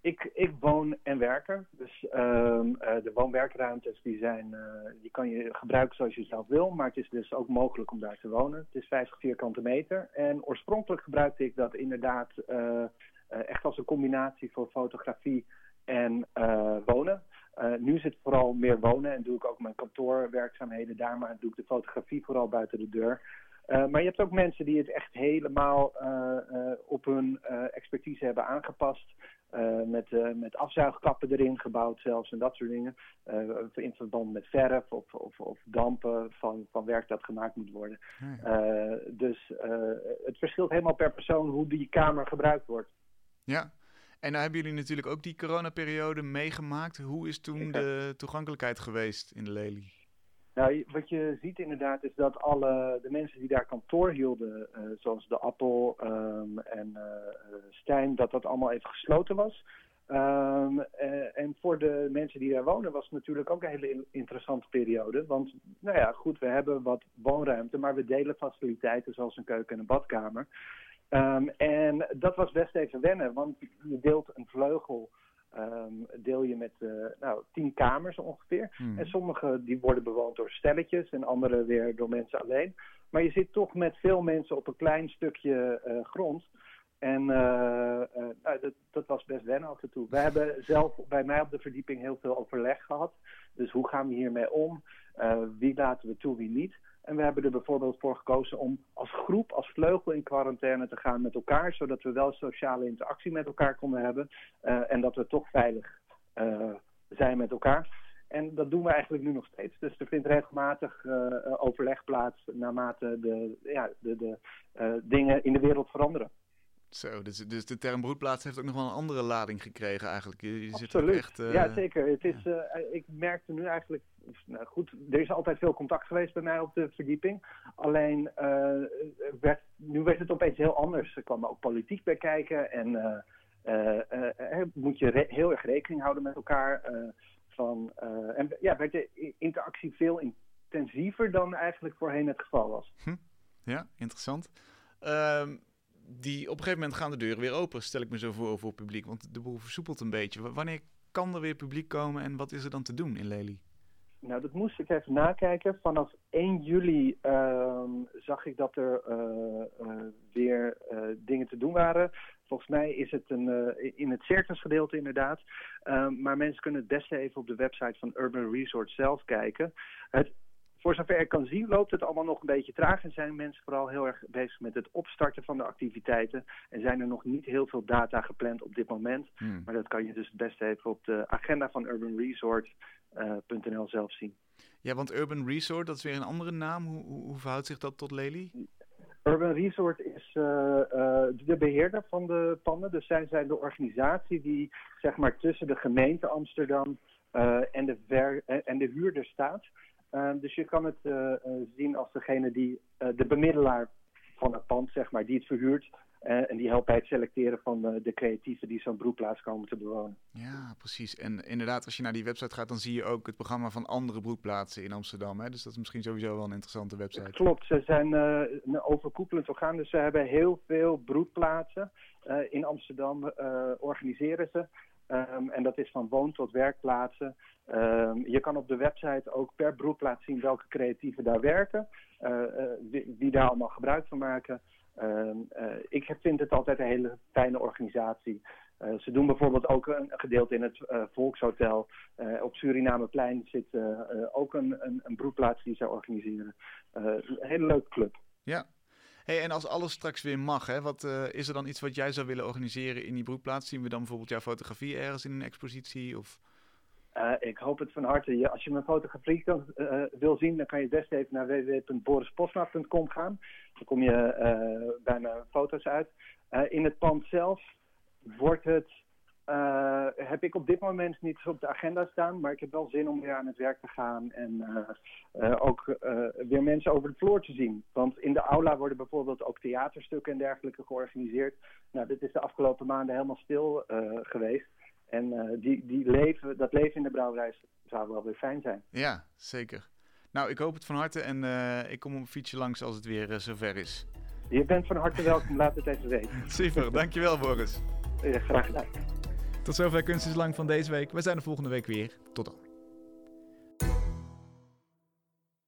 Ik, ik woon en werk er. Dus um, de woon-werkruimtes die zijn, die kan je gebruiken zoals je zelf wil. Maar het is dus ook mogelijk om daar te wonen. Het is 50 vierkante meter. En oorspronkelijk gebruikte ik dat inderdaad echt als een combinatie voor fotografie en uh, wonen. Uh, nu zit het vooral meer wonen en doe ik ook mijn kantoorwerkzaamheden daar, maar doe ik de fotografie vooral buiten de deur. maar je hebt ook mensen die het echt helemaal op hun expertise hebben aangepast. met, met afzuigkappen erin gebouwd zelfs en dat soort dingen. in verband met verf of, of, of, dampen van, van werk dat gemaakt moet worden. Ja. dus het verschilt helemaal per persoon hoe die kamer gebruikt wordt. Ja, en nou hebben jullie natuurlijk ook die coronaperiode meegemaakt. Hoe is toen de toegankelijkheid geweest in de Lely? Nou, wat je ziet inderdaad is dat alle de mensen die daar kantoor hielden, uh, zoals de Appel um, en uh, Stijn, dat dat allemaal even gesloten was. Um, uh, en voor de mensen die daar wonen was het natuurlijk ook een hele interessante periode. Want, nou ja, goed, we hebben wat woonruimte, maar we delen faciliteiten zoals een keuken en een badkamer. Um, en dat was best even wennen, want je deelt een vleugel um, deel je met uh, nou, tien kamers ongeveer. Hmm. En sommige die worden bewoond door stelletjes en andere weer door mensen alleen. Maar je zit toch met veel mensen op een klein stukje uh, grond. En uh, nou, dat, dat, was best wennen af en toe. We hebben zelf bij mij op de verdieping heel veel overleg gehad. Dus hoe gaan we hiermee om? wie laten we toe, wie niet? En we hebben er bijvoorbeeld voor gekozen om als groep, als vleugel in quarantaine te gaan met elkaar, zodat we wel sociale interactie met elkaar konden hebben uh, en dat we toch veilig uh, zijn met elkaar. En dat doen we eigenlijk nu nog steeds. Dus er vindt regelmatig uh, overleg plaats naarmate de, ja, de, de dingen in de wereld veranderen. Zo, dus, dus de term broedplaats heeft ook nog wel een andere lading gekregen eigenlijk. Je, je Absoluut. Zit echt, uh... Ja, zeker. Het is, ja. uh, ik merkte nu eigenlijk, nou goed, er is altijd veel contact geweest bij mij op de verdieping. Alleen, uh, werd, nu werd het opeens heel anders. Er kwam ook politiek bij kijken en moet je heel erg rekening houden met elkaar. van, en ja, werd de interactie veel intensiever dan eigenlijk voorheen het geval was. Hm. Ja, interessant. Um, die, op een gegeven moment gaan de deuren weer open, stel ik me zo voor voor publiek. Want de boel versoepelt een beetje. Wanneer kan er weer publiek komen en wat is er dan te doen in Lely? nou, dat moest ik even nakijken. Vanaf 1 juli ehm, zag ik dat er weer dingen te doen waren. Volgens mij is het een, in het circusgedeelte inderdaad. Ehm, maar mensen kunnen het beste even op de website van Urban Resort zelf kijken. Het voor zover ik kan zien loopt het allemaal nog een beetje traag en zijn mensen vooral heel erg bezig met het opstarten van de activiteiten. En zijn er nog niet heel veel data gepland op dit moment. Hmm. Maar dat kan je dus het beste even op de agenda van urbanresort.nl uh, zelf zien. Ja, want Urban Resort, dat is weer een andere naam. Hoe, hoe, verhoudt zich dat tot Lely? Urban Resort is uh, uh, de beheerder van de panden. Dus zij zijn de organisatie die zeg maar tussen de gemeente Amsterdam uh, en, de ver en de huurder staat. Ehm, dus je kan het uh, zien als degene die uh, de bemiddelaar van het pand, zeg maar, die het verhuurt. en die helpt bij het selecteren van de creatieven die zo'n broedplaats komen te bewonen. Ja, precies. En inderdaad, als je naar die website gaat, dan zie je ook het programma van andere broedplaatsen in Amsterdam. Hè? Dus dat is misschien sowieso wel een interessante website. Klopt, ze zijn een overkoepelend orgaan. Dus ze hebben heel veel broedplaatsen in Amsterdam, organiseren ze. Um, en dat is van woon tot werkplaatsen. Um, je kan op de website ook per broedplaats zien welke creatieven daar werken. Uh, wie, daar allemaal gebruik van maken. Um, uh, ik vind het altijd een hele fijne organisatie. ze doen bijvoorbeeld ook een, gedeelte in het Volkshotel. op Surinameplein zit ook een, een, een broedplaats die zij organiseren. een hele leuke club. Ja, Hey, en als alles straks weer mag, hè, wat, is er dan iets wat jij zou willen organiseren in die broedplaats? Zien we dan bijvoorbeeld jouw fotografie ergens in een expositie? Of... Uh, ik hoop het van harte. als je mijn fotografie uh, wil zien, dan kan je best even naar www.borisposma.com gaan. Dan kom je bij mijn foto's uit. in het pand zelf wordt het uh, heb ik op dit moment niet op de agenda staan, maar ik heb wel zin om weer aan het werk te gaan en uh, uh, ook weer mensen over de vloer te zien. Want in de aula worden bijvoorbeeld ook theaterstukken en dergelijke georganiseerd. Nou, dit is de afgelopen maanden helemaal stil geweest. En die, die leven, dat leven in de brouwerij zou wel weer fijn zijn. Ja, zeker. Nou, ik hoop het van harte en ik kom op een fietsje langs als het weer zover is. Je bent van harte welkom, laat het even weten. Super, dankjewel Boris. Ja, graag gedaan. Tot zover Kunst is Lang van deze week. We zijn er volgende week weer. Tot dan.